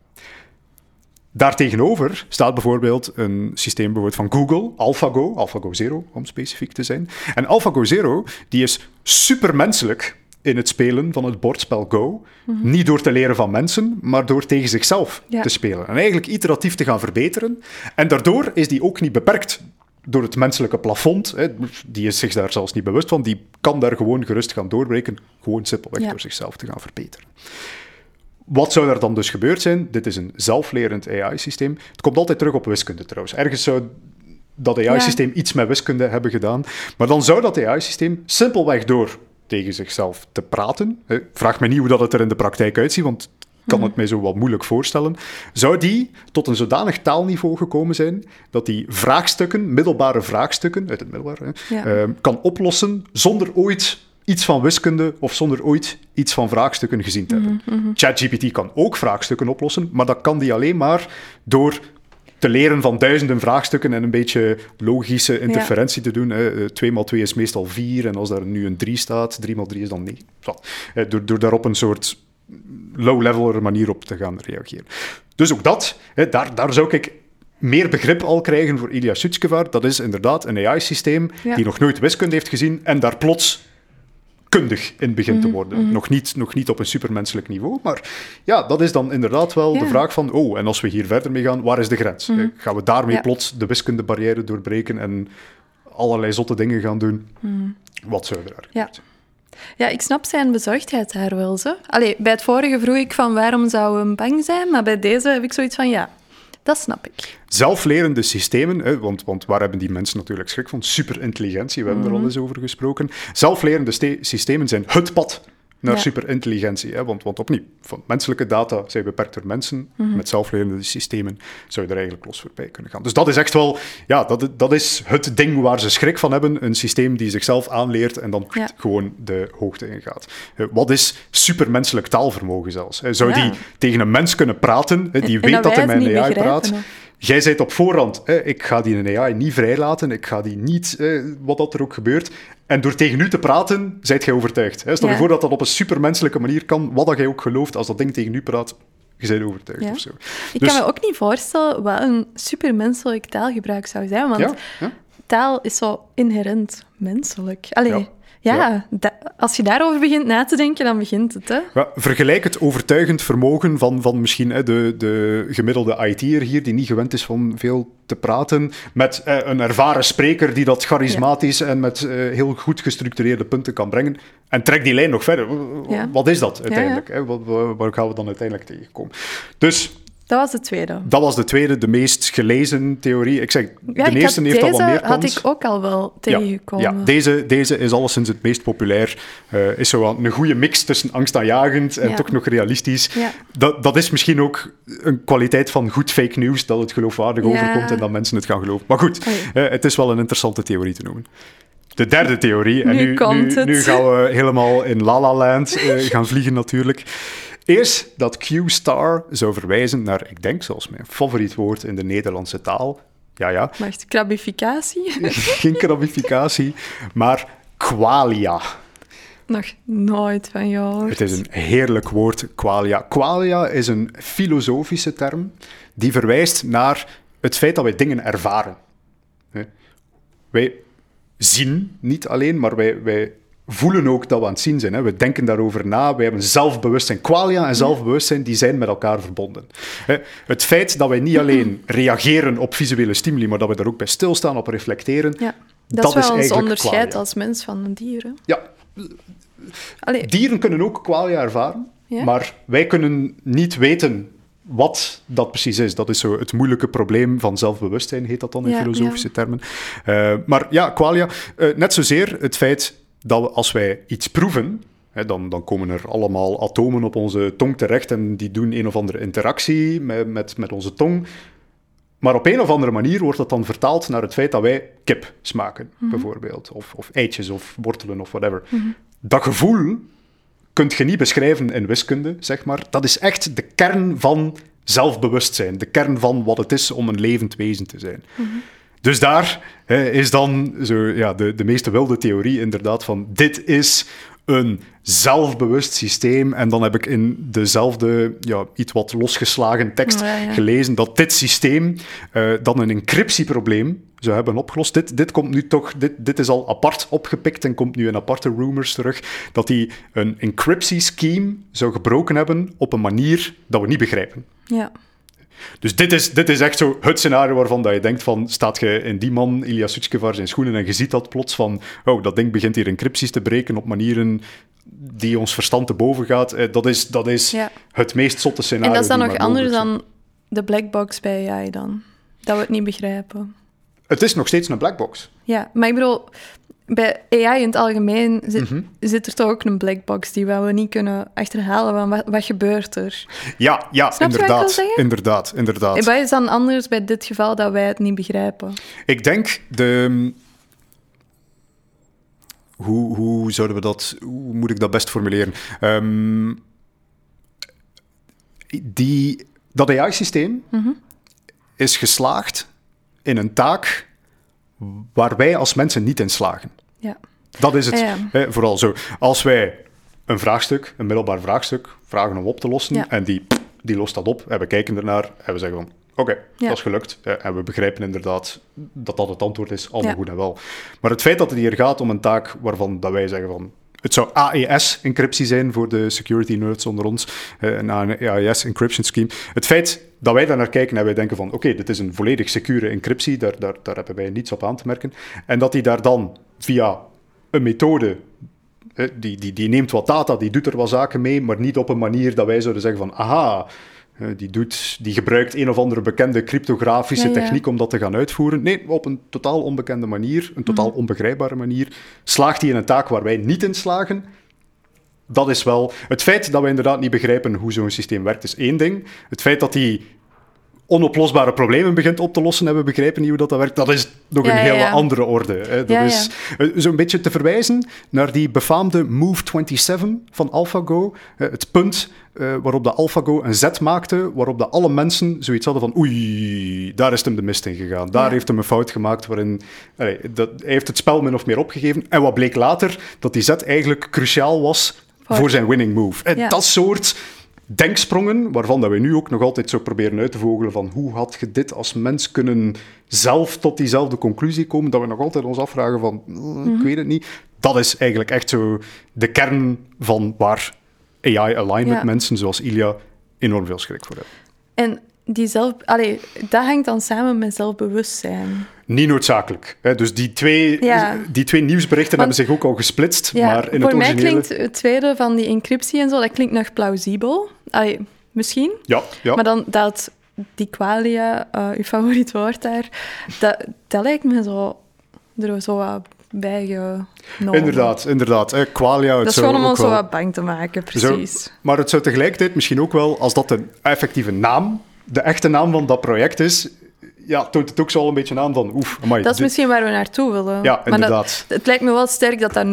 Daartegenover staat bijvoorbeeld een systeem bijvoorbeeld van Google, AlphaGo, AlphaGo Zero om specifiek te zijn. En AlphaGo Zero die is supermenselijk in het spelen van het bordspel Go. Mhm. Niet door te leren van mensen, maar door tegen zichzelf te spelen. En eigenlijk iteratief te gaan verbeteren. En daardoor is die ook niet beperkt door het menselijke plafond. Hè. Die is zich daar zelfs niet bewust van. Die kan daar gewoon gerust gaan doorbreken. Gewoon simpelweg door zichzelf te gaan verbeteren. Wat zou er dan dus gebeurd zijn? Dit is een zelflerend AI-systeem. Het komt altijd terug op wiskunde trouwens. Ergens zou dat AI-systeem iets met wiskunde hebben gedaan. Maar dan zou dat AI-systeem simpelweg door tegen zichzelf te praten. Vraag me niet hoe dat het er in de praktijk uitziet, want ik kan mhm. het mij zo wat moeilijk voorstellen. Zou die tot een zodanig taalniveau gekomen zijn dat die vraagstukken, middelbare vraagstukken uit het middelbaar, ehm, kan oplossen zonder ooit iets van wiskunde of zonder ooit iets van vraagstukken gezien te hebben. Mhm, mhm. ChatGPT kan ook vraagstukken oplossen, maar dat kan die alleen maar door te leren van duizenden vraagstukken en een beetje logische interferentie te doen. Hè. 2 x 2 is meestal 4 en als daar nu een 3 staat, 3 x 3 is dan 9. Door, door daar op een soort low-level manier op te gaan reageren. Dus ook dat, hè, daar, daar zou ik meer begrip al krijgen voor Ilya Sutskevar. Dat is inderdaad een AI-systeem die nog nooit wiskunde heeft gezien en daar plots kundig in begint te mhm, worden. Mhm. nog, niet, nog niet op een supermenselijk niveau, maar ja, dat is dan inderdaad wel de vraag van, oh, en als we hier verder mee gaan, waar is de grens? Mhm. Gaan we daarmee plots de wiskundebarrière doorbreken en allerlei zotte dingen gaan doen? Wat zou er ja. Ja, ik snap zijn bezorgdheid daar wel. Zo. Allee, bij het vorige vroeg ik van waarom zou hem bang zijn, maar bij deze heb ik zoiets van ja, dat snap ik. Zelflerende systemen, hè, want, want waar hebben die mensen natuurlijk schrik van? Superintelligentie, we hebben er al mhm. eens over gesproken. Zelflerende systemen zijn het pad naar superintelligentie. Hè? Want, want opnieuw, van menselijke data zijn beperkt door mensen. Mhm. Met zelflerende systemen zou je er eigenlijk los voorbij kunnen gaan. Dus dat is echt wel, ja, dat, dat is het ding waar ze schrik van hebben. Een systeem die zichzelf aanleert en dan gewoon de hoogte ingaat. Uh, wat is supermenselijk taalvermogen zelfs? Zou die tegen een mens kunnen praten, die weet dat hij met een AI praat? Jij zei op voorhand, ik ga die een AI niet vrijlaten, ik ga die niet, wat dat er ook gebeurt. En door tegen u te praten, zijt jij overtuigd. Hè? Stel je voor dat dat op een supermenselijke manier kan, wat dat jij ook gelooft, als dat ding tegen u praat, je bent overtuigd of zo. Ik kan dus- me ook niet voorstellen wat een supermenselijk taalgebruik zou zijn, want taal is zo inherent menselijk. Allee, ja, als je daarover begint na te denken, dan begint het. Hè? Ja, vergelijk het overtuigend vermogen van, van misschien hè, de, de gemiddelde IT'er hier, die niet gewend is van veel te praten, met eh, een ervaren spreker die dat charismatisch en met eh, heel goed gestructureerde punten kan brengen. En trek die lijn nog verder. Wat is dat uiteindelijk? Hè? Wat, waar gaan we dan uiteindelijk tegenkomen? Dus dat was de tweede. Dat was de tweede, de meest gelezen theorie. Ik zeg, de eerste heeft al wat meer kans. had ik ook al wel tegengekomen. Ja, ja, deze, deze is alleszins het meest populair. Uh, is zo een goede mix tussen angstaanjagend en toch nog realistisch. Dat, dat is misschien ook een kwaliteit van goed fake news, dat het geloofwaardig overkomt en dat mensen het gaan geloven. Maar goed, uh, het is wel een interessante theorie te noemen. De derde theorie, en nu, nu, nu, gaan we helemaal in La La Land uh, gaan vliegen natuurlijk is dat Q-star zou verwijzen naar, ik denk zelfs mijn favoriet woord in de Nederlandse taal. Ja, ja. Wacht, krabificatie? Geen krabificatie, maar qualia. Nog nooit van jou. Het is een heerlijk woord, qualia. Qualia is een filosofische term die verwijst naar het feit dat wij dingen ervaren. Wij zien niet alleen, maar wij, wij voelen ook dat we aan het zien zijn. Hè. We denken daarover na, we hebben zelfbewustzijn. Qualia en zelfbewustzijn die zijn met elkaar verbonden. Het feit dat wij niet alleen reageren op visuele stimuli, maar dat we daar ook bij stilstaan, op reflecteren, ja, dat, dat is wel ons onderscheid als mens van een dier. Ja. Dieren kunnen ook qualia ervaren, maar wij kunnen niet weten wat dat precies is. Dat is zo het moeilijke probleem van zelfbewustzijn, heet dat dan in filosofische termen. Uh, maar ja, qualia, uh, net zozeer het feit dat we, als wij iets proeven, hè, dan, dan komen er allemaal atomen op onze tong terecht en die doen een of andere interactie met, met, met onze tong. Maar op een of andere manier wordt dat dan vertaald naar het feit dat wij kip smaken, mhm. bijvoorbeeld. Of, of eitjes of wortelen of whatever. Mhm. Dat gevoel kunt je niet beschrijven in wiskunde, zeg maar. Dat is echt de kern van zelfbewustzijn. De kern van wat het is om een levend wezen te zijn. Mhm. Dus daar hè, is dan zo, ja, de, de meeste wilde theorie inderdaad van dit is een zelfbewust systeem. En dan heb ik in dezelfde, ja, iets wat losgeslagen tekst gelezen dat dit systeem uh, dan een encryptieprobleem zou hebben opgelost. Dit, dit komt nu toch, dit, dit is al apart opgepikt en komt nu in aparte rumors terug, dat hij een encryptie scheme zou gebroken hebben op een manier dat we niet begrijpen. Ja. Dus dit is, dit is echt zo het scenario waarvan dat je denkt van, staat je in die man, Ilya Sutskevar, zijn schoenen en je ziet dat plots van, oh, dat ding begint hier encrypties te breken op manieren die ons verstand te boven gaat. Eh, dat is, dat is het meest zotte scenario. En dat is dan nog anders dan de black box bij AI dan? Dat we het niet begrijpen. Het is nog steeds een black box. Ja, maar ik bedoel, bij AI in het algemeen zit, mhm. zit, er toch ook een black box die we niet kunnen achterhalen van wat, wat gebeurt er. Ja, ja inderdaad, inderdaad, inderdaad. En wat is dan anders bij dit geval dat wij het niet begrijpen? Ik denk de... Hoe, hoe zouden we dat... Hoe moet ik dat best formuleren? Um, die, dat AI-systeem... Mhm. is geslaagd in een taak waar wij als mensen niet in slagen. Ja. Dat is het. Hè, vooral zo. Als wij een vraagstuk, een middelbaar vraagstuk, vragen om op te lossen en die, die lost dat op en we kijken ernaar en we zeggen van oké, dat is gelukt. En we begrijpen inderdaad dat dat het antwoord is, allemaal goed en wel. Maar het feit dat het hier gaat om een taak waarvan dat wij zeggen van het zou AES-encryptie zijn voor de security nerds onder ons, een AES encryption scheme. Het feit dat wij daar naar kijken en wij denken van oké, dit is een volledig secure encryptie, daar, daar, daar hebben wij niets op aan te merken. En dat die daar dan via een methode die, die, die neemt wat data, die doet er wat zaken mee, maar niet op een manier dat wij zouden zeggen van aha, die, doet, die gebruikt een of andere bekende cryptografische techniek om dat te gaan uitvoeren. Nee, op een totaal onbekende manier, een totaal mhm. onbegrijpbare manier, slaagt hij in een taak waar wij niet in slagen. Dat is wel... Het feit dat we inderdaad niet begrijpen hoe zo'n systeem werkt, is één ding. Het feit dat hij onoplosbare problemen begint op te lossen en we begrijpen niet hoe dat, dat werkt, dat is nog een hele andere orde. Hè. Dat is eh, zo'n beetje te verwijzen naar die befaamde Move 27 van AlphaGo. Het punt uh, waarop de AlphaGo een zet maakte, waarop de alle mensen zoiets hadden van oei, daar is hem de mist in gegaan. Daar heeft hem een fout gemaakt waarin... dat, hij heeft het spel min of meer opgegeven. En wat bleek later? Dat die zet eigenlijk cruciaal was voor zijn winning move. En dat soort denksprongen, waarvan dat we nu ook nog altijd zo proberen uit te vogelen van hoe had je dit als mens kunnen zelf tot diezelfde conclusie komen, dat we nog altijd ons afvragen van, mm, ik mhm. weet het niet. Dat is eigenlijk echt zo de kern van waar AI-alignment mensen zoals Ilya enorm veel schrik voor hebben. En die zelf, allee, dat hangt dan samen met zelfbewustzijn. Niet noodzakelijk. Hè. Dus die twee, die twee nieuwsberichten hebben zich ook al gesplitst. Ja, maar in voor het mij klinkt het tweede van die encryptie en zo, dat klinkt nog plausibel. Allee, misschien. Ja, ja. Maar dan dat die qualia, uh, uw favoriet woord daar, dat, dat lijkt me zo, er zo wat bijgenomen. Inderdaad, inderdaad. Eh, qualia, dat is gewoon om ons zo wat bang te maken, precies. maar het zou tegelijkertijd misschien ook wel, als dat een effectieve naam de echte naam van dat project is, ja, toont het ook zo al een beetje aan van oef, amai, Dat is misschien waar we naartoe willen. Ja, inderdaad. het lijkt me wel sterk dat dat...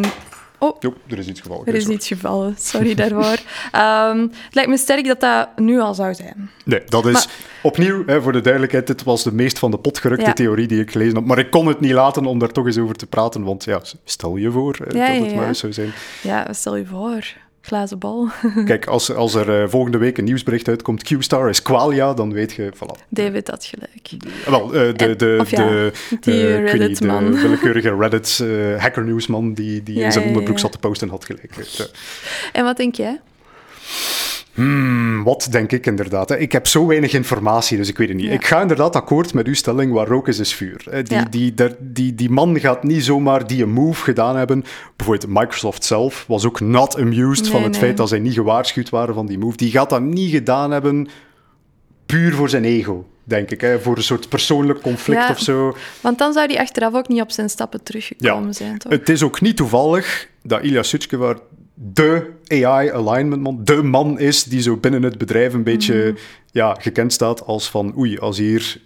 Oh, jo, er is iets gevallen. Er is iets gevallen, sorry daarvoor. um, het lijkt me sterk dat dat nu al zou zijn. Nee, dat is opnieuw, hè, voor de duidelijkheid, dit was de meest van de pot gerukte theorie die ik gelezen heb. Maar ik kon het niet laten om daar toch eens over te praten, want ja, stel je voor dat het maar eens zou zijn. Ja, stel je voor glazen bal. Kijk, als, als er uh, volgende week een nieuwsbericht uitkomt, Q-Star is Qualia, dan weet je, voilà. David had gelijk. wel, uh, de, de, de, ja, die uh, Reddit-man. De willekeurige Reddit hacker newsman die, die in zijn onderbroek zat te posten had gelijk. En wat denk jij? Hmm, wat denk ik inderdaad? Hè? Ik heb zo weinig informatie, dus ik weet het niet. Ik ga inderdaad akkoord met uw stelling, waar rook is, is vuur. Die, die, die, die, die man gaat niet zomaar die een move gedaan hebben. Bijvoorbeeld Microsoft zelf was ook not amused van het feit dat zij niet gewaarschuwd waren van die move. Die gaat dat niet gedaan hebben puur voor zijn ego denk ik. Hè, voor een soort persoonlijk conflict of zo. Want dan zou hij achteraf ook niet op zijn stappen teruggekomen zijn, toch? Het is ook niet toevallig dat Ilya Sutskever de AI-alignment man, de man is die zo binnen het bedrijf een beetje mhm. ja, gekend staat als van oei, als hier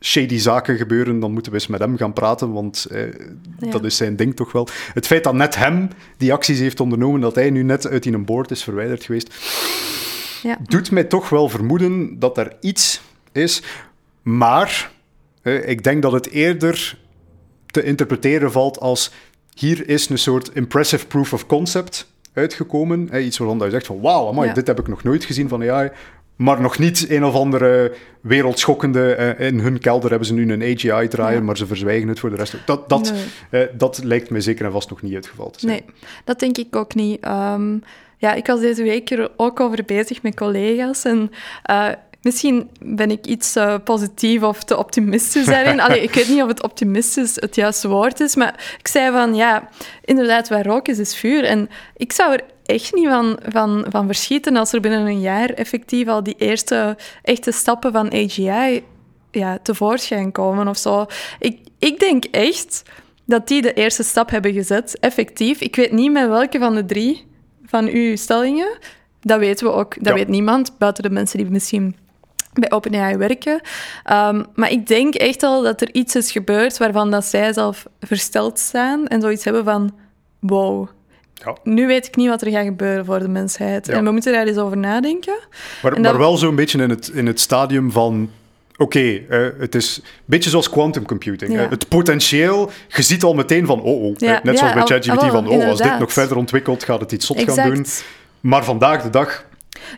shady zaken gebeuren, dan moeten we eens met hem gaan praten, want eh, dat is zijn ding toch wel. Het feit dat net hem die acties heeft ondernomen, dat hij nu net uit die een board is verwijderd geweest, ja. doet mij toch wel vermoeden dat er iets is. Maar eh, ik denk dat het eerder te interpreteren valt als hier is een soort impressive proof of concept uitgekomen. Hè, iets waarvan je zegt van wauw, ja. dit heb ik nog nooit gezien van AI. Maar nog niet een of andere wereldschokkende. Eh, in hun kelder hebben ze nu een AGI draaien, maar ze verzwijgen het voor de rest. Dat, dat, eh, dat lijkt mij zeker en vast nog niet het geval te zijn. Nee, dat denk ik ook niet. Ehm, ja, ik was deze week er ook over bezig met collega's. En uh, Misschien ben ik iets uh, positief of te optimistisch daarin. Allee, ik weet niet of het optimistisch het juiste woord is, maar ik zei van, ja, inderdaad, waar rook is, is vuur. En ik zou er echt niet van, van, van verschieten als er binnen een jaar effectief al die eerste echte stappen van AGI ja, tevoorschijn komen of zo. Ik, ik denk echt dat die de eerste stap hebben gezet, effectief. Ik weet niet met welke van de drie van uw stellingen. Dat weten we ook. Dat weet niemand, buiten de mensen die misschien bij OpenAI werken. Um, maar ik denk echt al dat er iets is gebeurd waarvan dat zij zelf versteld staan en zoiets hebben van wow. Ja. Nu weet ik niet wat er gaat gebeuren voor de mensheid. En we moeten daar eens over nadenken. Maar, maar wel zo'n beetje in het, in het stadium van oké, het is een beetje zoals quantum computing. het potentieel, je ziet al meteen van, oh, oh net zoals bij ChatGPT, van, oh, als dit nog verder ontwikkelt, gaat het iets zot gaan doen. Maar vandaag de dag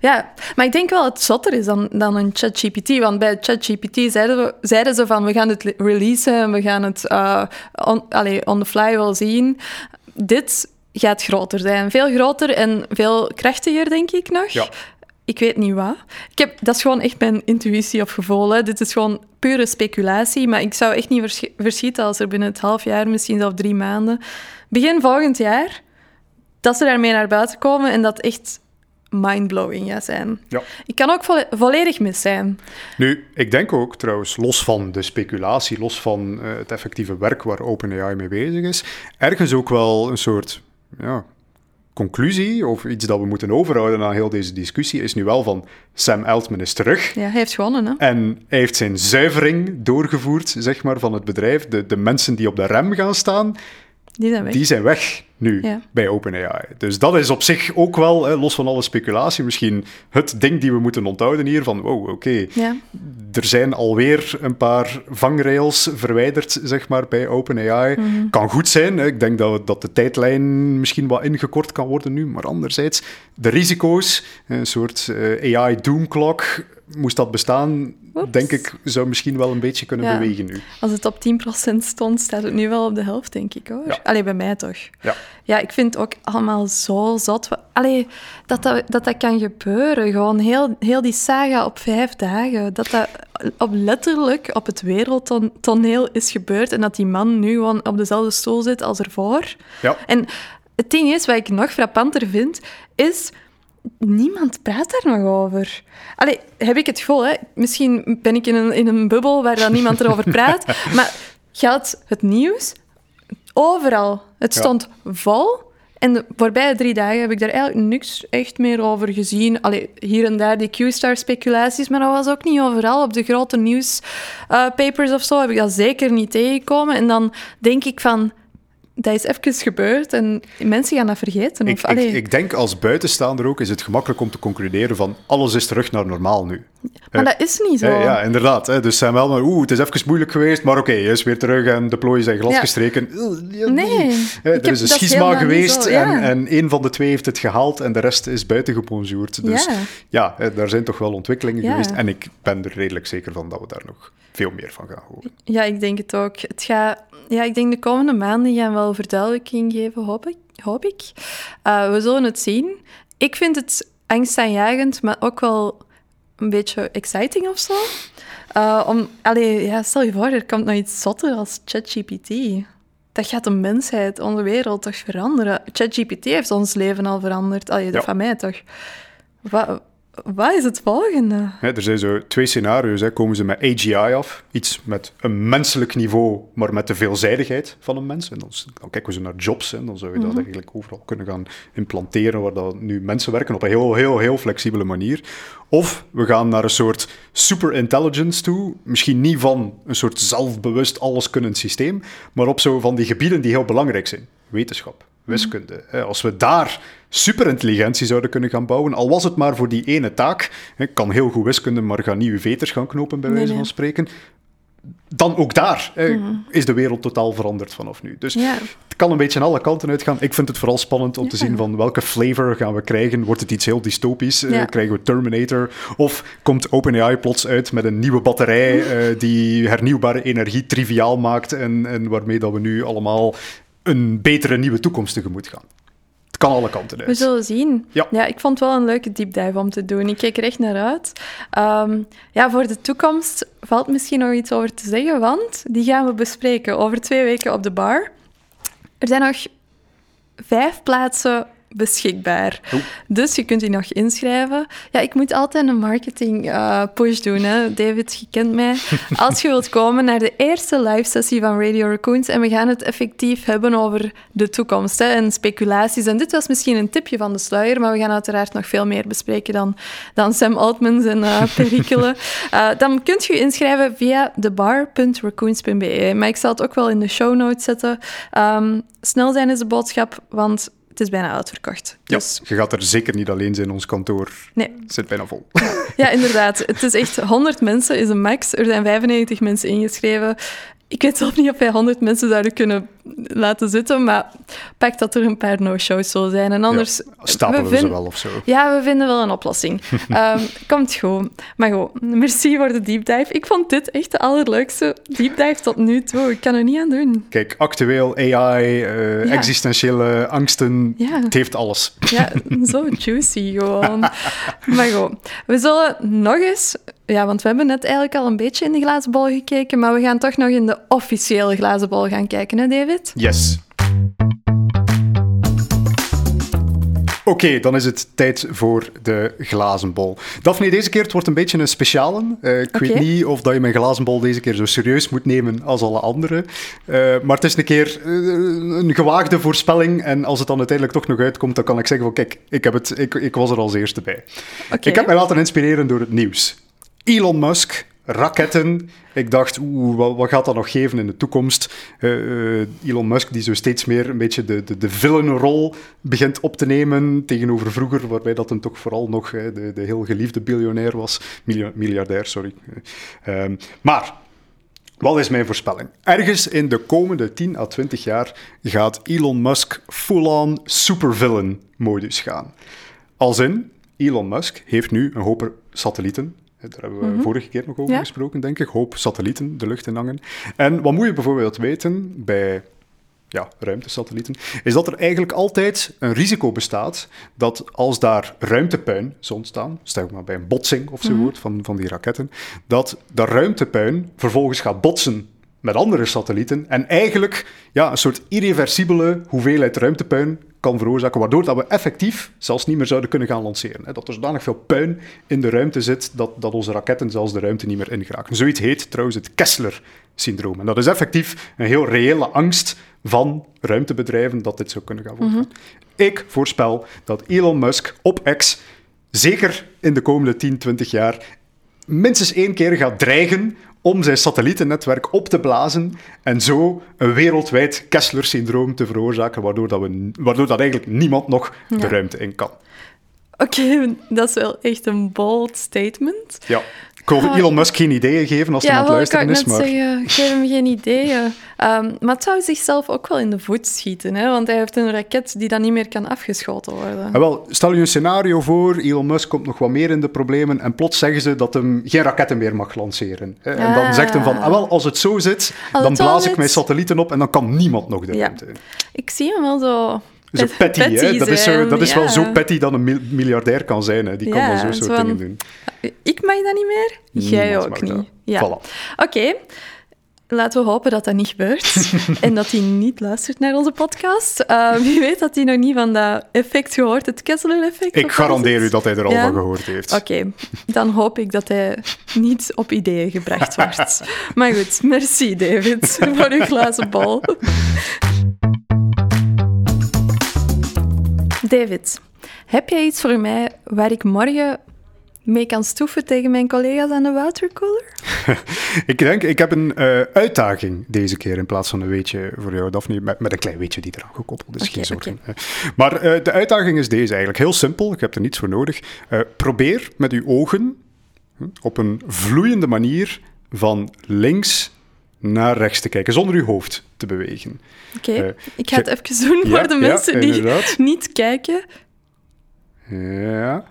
ja, maar ik denk wel het zotter is dan, dan een ChatGPT. Want bij ChatGPT zeiden, we, zeiden ze van we gaan het releasen en we gaan het uh, on, allez, on the fly wel zien. Dit gaat groter zijn. Veel groter en veel krachtiger, denk ik nog. Ja. Ik weet niet wat. Ik heb, dat is gewoon echt mijn intuïtie of gevoel. Hè. Dit is gewoon pure speculatie. Maar ik zou echt niet verschieten als er binnen het half jaar, misschien zelfs drie maanden, begin volgend jaar, dat ze daarmee naar buiten komen en dat echt mindblowing ja, zijn. Ja. Ik kan ook volledig mis zijn. Nu, ik denk ook trouwens, los van de speculatie, los van uh, het effectieve werk waar OpenAI mee bezig is, ergens ook wel een soort ja, conclusie of iets dat we moeten overhouden na heel deze discussie is nu wel van Sam Altman is terug. Ja, hij heeft gewonnen. Hè? En hij heeft zijn zuivering doorgevoerd, zeg maar, van het bedrijf. De, de mensen die op de rem gaan staan, die zijn weg. Die zijn weg nu bij OpenAI. Dus dat is op zich ook wel, hè, los van alle speculatie, misschien het ding die we moeten onthouden hier. Van wow, oké, ja. er zijn alweer een paar vangrails verwijderd, zeg maar, bij OpenAI. Mm Kan goed zijn. Hè. Ik denk dat, dat de tijdlijn misschien wat ingekort kan worden nu. Maar anderzijds, de risico's, een soort uh, AI doomclock, moest dat bestaan, denk ik, zou misschien wel een beetje kunnen bewegen nu. Als het op 10% stond, staat het nu wel op de helft, denk ik hoor. Ja. Allee, bij mij toch. Ja. ja, ik vind het ook allemaal zo zot. Allee, dat dat, dat dat kan gebeuren. Gewoon heel, heel die saga op vijf dagen. Dat dat op letterlijk op het wereldtoneel is gebeurd. En dat die man nu gewoon op dezelfde stoel zit als ervoor. Ja. En het ding is, wat ik nog frappanter vind, is niemand praat daar nog over. Allee, heb ik het gevoel, hè? misschien ben ik in een, in een bubbel waar dan niemand erover praat, maar gaat het nieuws overal. Het stond vol. En de voorbije drie dagen heb ik daar eigenlijk niks echt meer over gezien. Allee, hier en daar die Q-star-speculaties, maar dat was ook niet overal. Op de grote nieuwspapers uh, of zo heb ik dat zeker niet tegengekomen. En dan denk ik van dat is even gebeurd en mensen gaan dat vergeten. Of, ik, ik, ik, denk als buitenstaander ook is het gemakkelijk om te concluderen van alles is terug naar normaal nu. Maar dat is niet zo. ja, inderdaad. Hè. Dus zijn wel maar, oeh, het is even moeilijk geweest, maar oké, hij is weer terug en de plooien zijn gladgestreken. Ja. Nee. er is een schisma geweest en, en een van de twee heeft het gehaald en de rest is buiten gebonjourd. Dus ja, daar zijn toch wel ontwikkelingen geweest en ik ben er redelijk zeker van dat we daar nog veel meer van gaan horen. Ja, ik denk het ook. Het gaat ja, ik denk de komende maanden gaan wel verduidelijking geven, hoop ik. Hoop ik. Uh, we zullen het zien. Ik vind het angstaanjagend, maar ook wel een beetje exciting of zo. Uh, om, allee, ja, stel je voor, er komt nog iets zotter als ChatGPT. Dat gaat de mensheid, onze wereld toch veranderen. ChatGPT heeft ons leven al veranderd. Allee, ja. van mij toch. Wat, wat is het volgende? er zijn zo twee scenario's. Hè. Komen ze met AGI af, iets met een menselijk niveau, maar met de veelzijdigheid van een mens. En dan, dan kijken we zo naar jobs en dan zou je dat mhm. eigenlijk overal kunnen gaan implanteren, waar dat nu mensen werken op een heel, heel, heel flexibele manier. Of we gaan naar een soort superintelligence toe, misschien niet van een soort zelfbewust alleskunnend systeem, maar op zo van die gebieden die heel belangrijk zijn. Wetenschap, wiskunde. Als we daar superintelligentie zouden kunnen gaan bouwen, al was het maar voor die ene taak, kan heel goed wiskunde, maar gaan nieuwe veters gaan knopen, bij wijze van spreken, dan ook daar mhm. is de wereld totaal veranderd vanaf nu. Dus het kan een beetje aan alle kanten uitgaan. Ik vind het vooral spannend om te zien van welke flavor gaan we krijgen. Wordt het iets heel dystopisch? Eh, krijgen we Terminator? Of komt OpenAI plots uit met een nieuwe batterij uh, die hernieuwbare energie triviaal maakt en, en waarmee dat we nu allemaal een betere nieuwe toekomst tegemoet gaan. Het kan alle kanten uit. We zullen zien. Ja. ja, ik vond het wel een leuke deep dive om te doen. Ik kijk er echt naar uit. Ehm, ja, voor de toekomst valt misschien nog iets over te zeggen, want die gaan we bespreken over twee weken op de bar. Er zijn nog vijf plaatsen beschikbaar. Dus je kunt die nog inschrijven. Ja, ik moet altijd een marketing uh, push doen. Hè. David, je kent mij. Als je wilt komen naar de eerste live sessie van Radio Raccoons en we gaan het effectief hebben over de toekomst hè, en speculaties. En dit was misschien een tipje van de sluier, maar we gaan uiteraard nog veel meer bespreken dan, dan Sam Altman en uh, perikelen. Uh, dan kunt je je inschrijven via thebar.raccoons.be. Maar ik zal het ook wel in de show notes zetten. Um, snel zijn is de boodschap, want het is bijna uitverkocht. Dus... Ja, je gaat er zeker niet alleen zijn. Ons kantoor nee. zit bijna vol. Ja, inderdaad. Het is echt 100 mensen is een max. Er zijn 95 mensen ingeschreven. Ik weet zelf niet of wij 100 mensen zouden kunnen laten zitten, maar pak dat er een paar no-shows zullen zijn. En anders... Ja, stapelen we, ze wel of zo. Ja, we vinden wel een oplossing. um, komt goed. Maar goed, merci voor de deep dive. Ik vond dit echt de allerleukste deep dive tot nu toe. Ik kan er niet aan doen. Kijk, actueel, AI, uh, ja. existentiële angsten, ja. het heeft alles. Ja, zo juicy gewoon. maar goed, we zullen nog eens... Ja, want we hebben net eigenlijk al een beetje in de glazen bol gekeken, maar we gaan toch nog in de officiële glazen bol gaan kijken, hè David? Yes. Oké, dan is het tijd voor de glazenbol. Daphne, deze keer het wordt een beetje een speciale. Uh, ik weet niet of dat je mijn glazenbol deze keer zo serieus moet nemen als alle andere. Uh, maar het is een keer uh, een gewaagde voorspelling. En als het dan uiteindelijk toch nog uitkomt, dan kan ik zeggen van kijk, ik, heb het, ik, ik was er als eerste bij. Okay. Ik heb mij laten inspireren door het nieuws. Elon Musk raketten. Ik dacht, oeh, wat, wat, gaat dat nog geven in de toekomst? Uh, Elon Musk, die zo steeds meer een beetje de, de, de villainrol begint op te nemen tegenover vroeger, waarbij dat hem toch vooral nog de, de heel geliefde biljonair was. miljardair, sorry. Uh, maar, wat is mijn voorspelling? Ergens in de komende 10 à 20 jaar gaat Elon Musk full-on supervillain-modus gaan. Als in, Elon Musk heeft nu een hoop satellieten daar hebben we mm vorige keer nog over gesproken, denk ik. Hoop satellieten de lucht in hangen. En wat moet je bijvoorbeeld weten bij ja, ruimtesatellieten, is dat er eigenlijk altijd een risico bestaat dat als daar ruimtepuin zou ontstaan, stel maar bij een botsing of zo mm van, van die raketten, dat dat ruimtepuin vervolgens gaat botsen met andere satellieten en eigenlijk ja, een soort irreversibele hoeveelheid ruimtepuin kan veroorzaken, waardoor dat we effectief zelfs niet meer zouden kunnen gaan lanceren. Dat er zodanig veel puin in de ruimte zit dat, dat onze raketten zelfs de ruimte niet meer ingeraken. Zoiets heet trouwens het Kessler-syndroom. En dat is effectief een heel reële angst van ruimtebedrijven dat dit zou kunnen gaan voorgaan. Mhm. Ik voorspel dat Elon Musk op X zeker in de komende 10, 20 jaar minstens één keer gaat dreigen om zijn satellietennetwerk op te blazen en zo een wereldwijd Kessler-syndroom te veroorzaken, waardoor dat, we, waardoor dat eigenlijk niemand nog de ruimte in kan. Oké, dat is wel echt een bold statement. Ja. Ik wil ah. Elon Musk geen ideeën geven als hij aan het luisteren is. Ja, ik zeggen. Ik geef hem geen ideeën. Um, maar het zou zichzelf ook wel in de voet schieten, hè? want hij heeft een raket die dan niet meer kan afgeschoten worden. Ah, wel, stel je een scenario voor, Elon Musk komt nog wat meer in de problemen en plots zeggen ze dat hem geen raketten meer mag lanceren. Hè? En dan zegt hij van, ah, wel, als het zo zit, dan blaas ik mijn satellieten op en dan kan niemand nog de ruimte. Ik zie hem wel zo zo petty, hè? Dat is, zo, dat is wel zo petty dat een miljardair kan zijn. Hè? Die kan wel zo soort dingen doen. Ik mag dat niet meer, jij ook niet. Ja. Oké. Laten we hopen dat dat niet gebeurt en dat hij niet luistert naar onze podcast. Uh, wie weet dat hij nog niet van dat effect gehoord, het Kessler-effect. Ik garandeer u dat hij er al van gehoord heeft. Oké, dan hoop ik dat hij niet op ideeën gebracht wordt. maar goed, merci David voor uw glazen bal. David, heb jij iets voor mij waar ik morgen mee kan stoeven tegen mijn collega's aan de watercooler? ik denk, ik heb een uh, uitdaging deze keer in plaats van een weetje voor jou, Daphne, met, met een klein weetje die eraan gekoppeld is, geen zorgen. Okay. Maar uh, de uitdaging is deze eigenlijk, heel simpel, ik heb er niets voor nodig. Uh, probeer met uw ogen hm, op een vloeiende manier van links naar rechts te kijken, zonder uw hoofd te bewegen. Oké, okay. ik ga het even doen voor de mensen die niet kijken. Ja.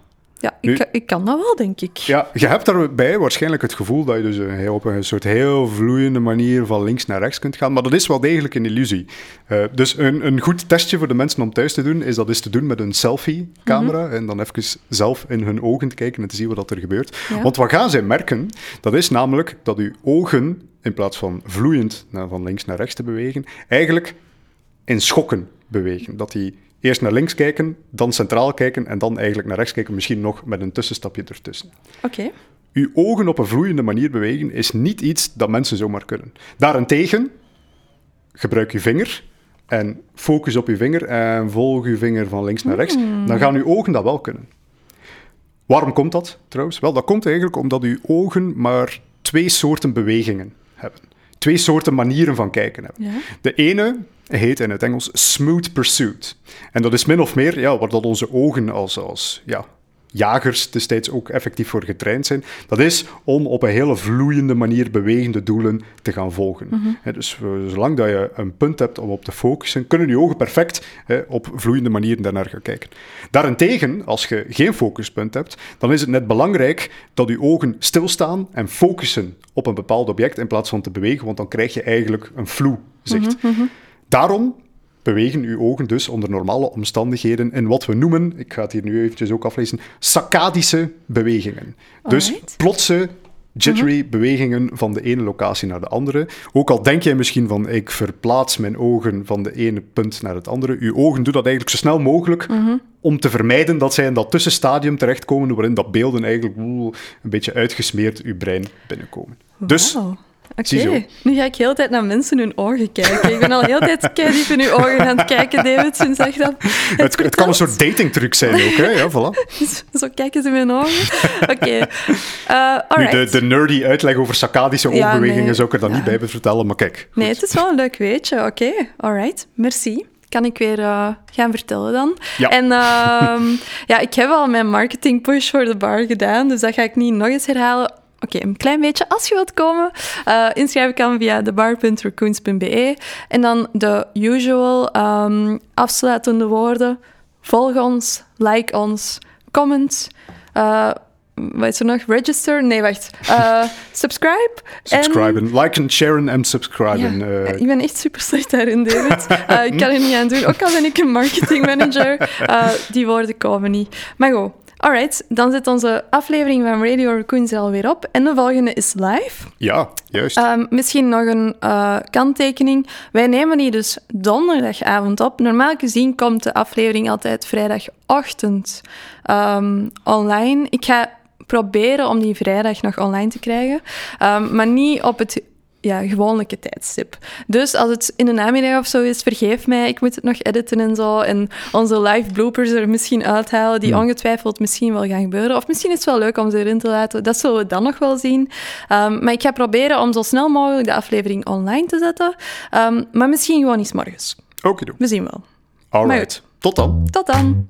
Ik, ik kan dat wel, denk ik. Ja, je hebt daarbij waarschijnlijk het gevoel dat je dus een, op een soort heel vloeiende manier van links naar rechts kunt gaan, maar dat is wel degelijk een illusie. Uh, dus een, een goed testje voor de mensen om thuis te doen, is dat is te doen met een selfie-camera mhm. en dan even zelf in hun ogen te kijken en te zien wat er gebeurt. Want wat gaan zij merken, dat is namelijk dat uw ogen, in plaats van vloeiend van links naar rechts te bewegen, eigenlijk in schokken bewegen. Dat die eerst naar links kijken, dan centraal kijken en dan eigenlijk naar rechts kijken, misschien nog met een tussenstapje ertussen. Oké. Uw ogen op een vloeiende manier bewegen is niet iets dat mensen zomaar kunnen. Daarentegen, gebruik je vinger en focus op je vinger en volg je vinger van links naar rechts. Hmm. Dan gaan uw ogen dat wel kunnen. Waarom komt dat trouwens? Wel, dat komt eigenlijk omdat uw ogen maar twee soorten bewegingen hebben. Twee soorten manieren van kijken hebben. De ene heet in het Engels smooth pursuit. En dat is min of meer ja, waar dat onze ogen als, als ja, jagers destijds ook effectief voor getraind zijn. Dat is om op een hele vloeiende manier bewegende doelen te gaan volgen. Mhm. dus zolang dat je een punt hebt om op te focussen, kunnen je ogen perfect op vloeiende manieren daarnaar gaan kijken. Daarentegen, als je geen focuspunt hebt, dan is het net belangrijk dat je ogen stilstaan en focussen op een bepaald object in plaats van te bewegen, want dan krijg je eigenlijk een vloe zicht. Mhm, mhm. Daarom bewegen uw ogen dus onder normale omstandigheden in wat we noemen, ik ga het hier nu eventjes ook aflezen, saccadische bewegingen. Dus plotse, jittery mhm. bewegingen van de ene locatie naar de andere. Ook al denk jij misschien van, ik verplaats mijn ogen van de ene punt naar het andere. Uw ogen doen dat eigenlijk zo snel mogelijk mhm. om te vermijden dat zij in dat tussenstadium terechtkomen waarin dat beelden eigenlijk een beetje uitgesmeerd uw brein binnenkomen. Dus Oké, nu ga ik heel de tijd naar mensen hun ogen kijken. Ik ben al heel de tijd diep in uw ogen aan het kijken, David, sinds dat. Het, het, kan een soort datingtruc zijn ook, hè? Ja, voilà. Zo kijken ze in mijn ogen. Oké, okay. uh, de, de, nerdy uitleg over saccadische oogbewegingen zou ik er dan niet bij vertellen, maar kijk. Nee, het is wel een leuk weetje. Oké, okay. alright, merci kan ik weer uh, gaan vertellen dan. Ja. En uh, ja, ik heb al mijn marketing push voor de bar gedaan, dus dat ga ik niet nog eens herhalen. Oké, een klein beetje. Als je wilt komen, uh, inschrijven kan via thebar.raccoons.be. En dan de usual um, afsluitende woorden. Volg ons, like ons, comment. Uh, wat is er nog? Register? Nee, wacht. Uh, subscribe. Subscriben. En... Liken, sharen en subscriben. Ja, uh... Ik ben echt super slecht daarin, David. Uh, ik kan er niet aan doen. Ook al ben ik een marketingmanager. die woorden komen niet. Maar goed. Alright, dan zit onze aflevering van Radio Raccoons alweer op. En de volgende is live. Ja, juist. Um, misschien nog een uh, kanttekening. Wij nemen die dus donderdagavond op. Normaal gezien komt de aflevering altijd vrijdagochtend um, online. Ik ga proberen om die vrijdag nog online te krijgen. Um, maar niet op het ja, gewoonlijke tijdstip. Dus als het in de namiddag of zo is, vergeef mij, ik moet het nog editen en zo. En onze live bloopers er misschien uithalen, die ongetwijfeld misschien wel gaan gebeuren. Of misschien is het wel leuk om ze erin te laten. Dat zullen we dan nog wel zien. Um, maar ik ga proberen om zo snel mogelijk de aflevering online te zetten. Um, maar misschien gewoon eens morgens. Oké. We zien wel. Alright. Tot dan. Tot dan.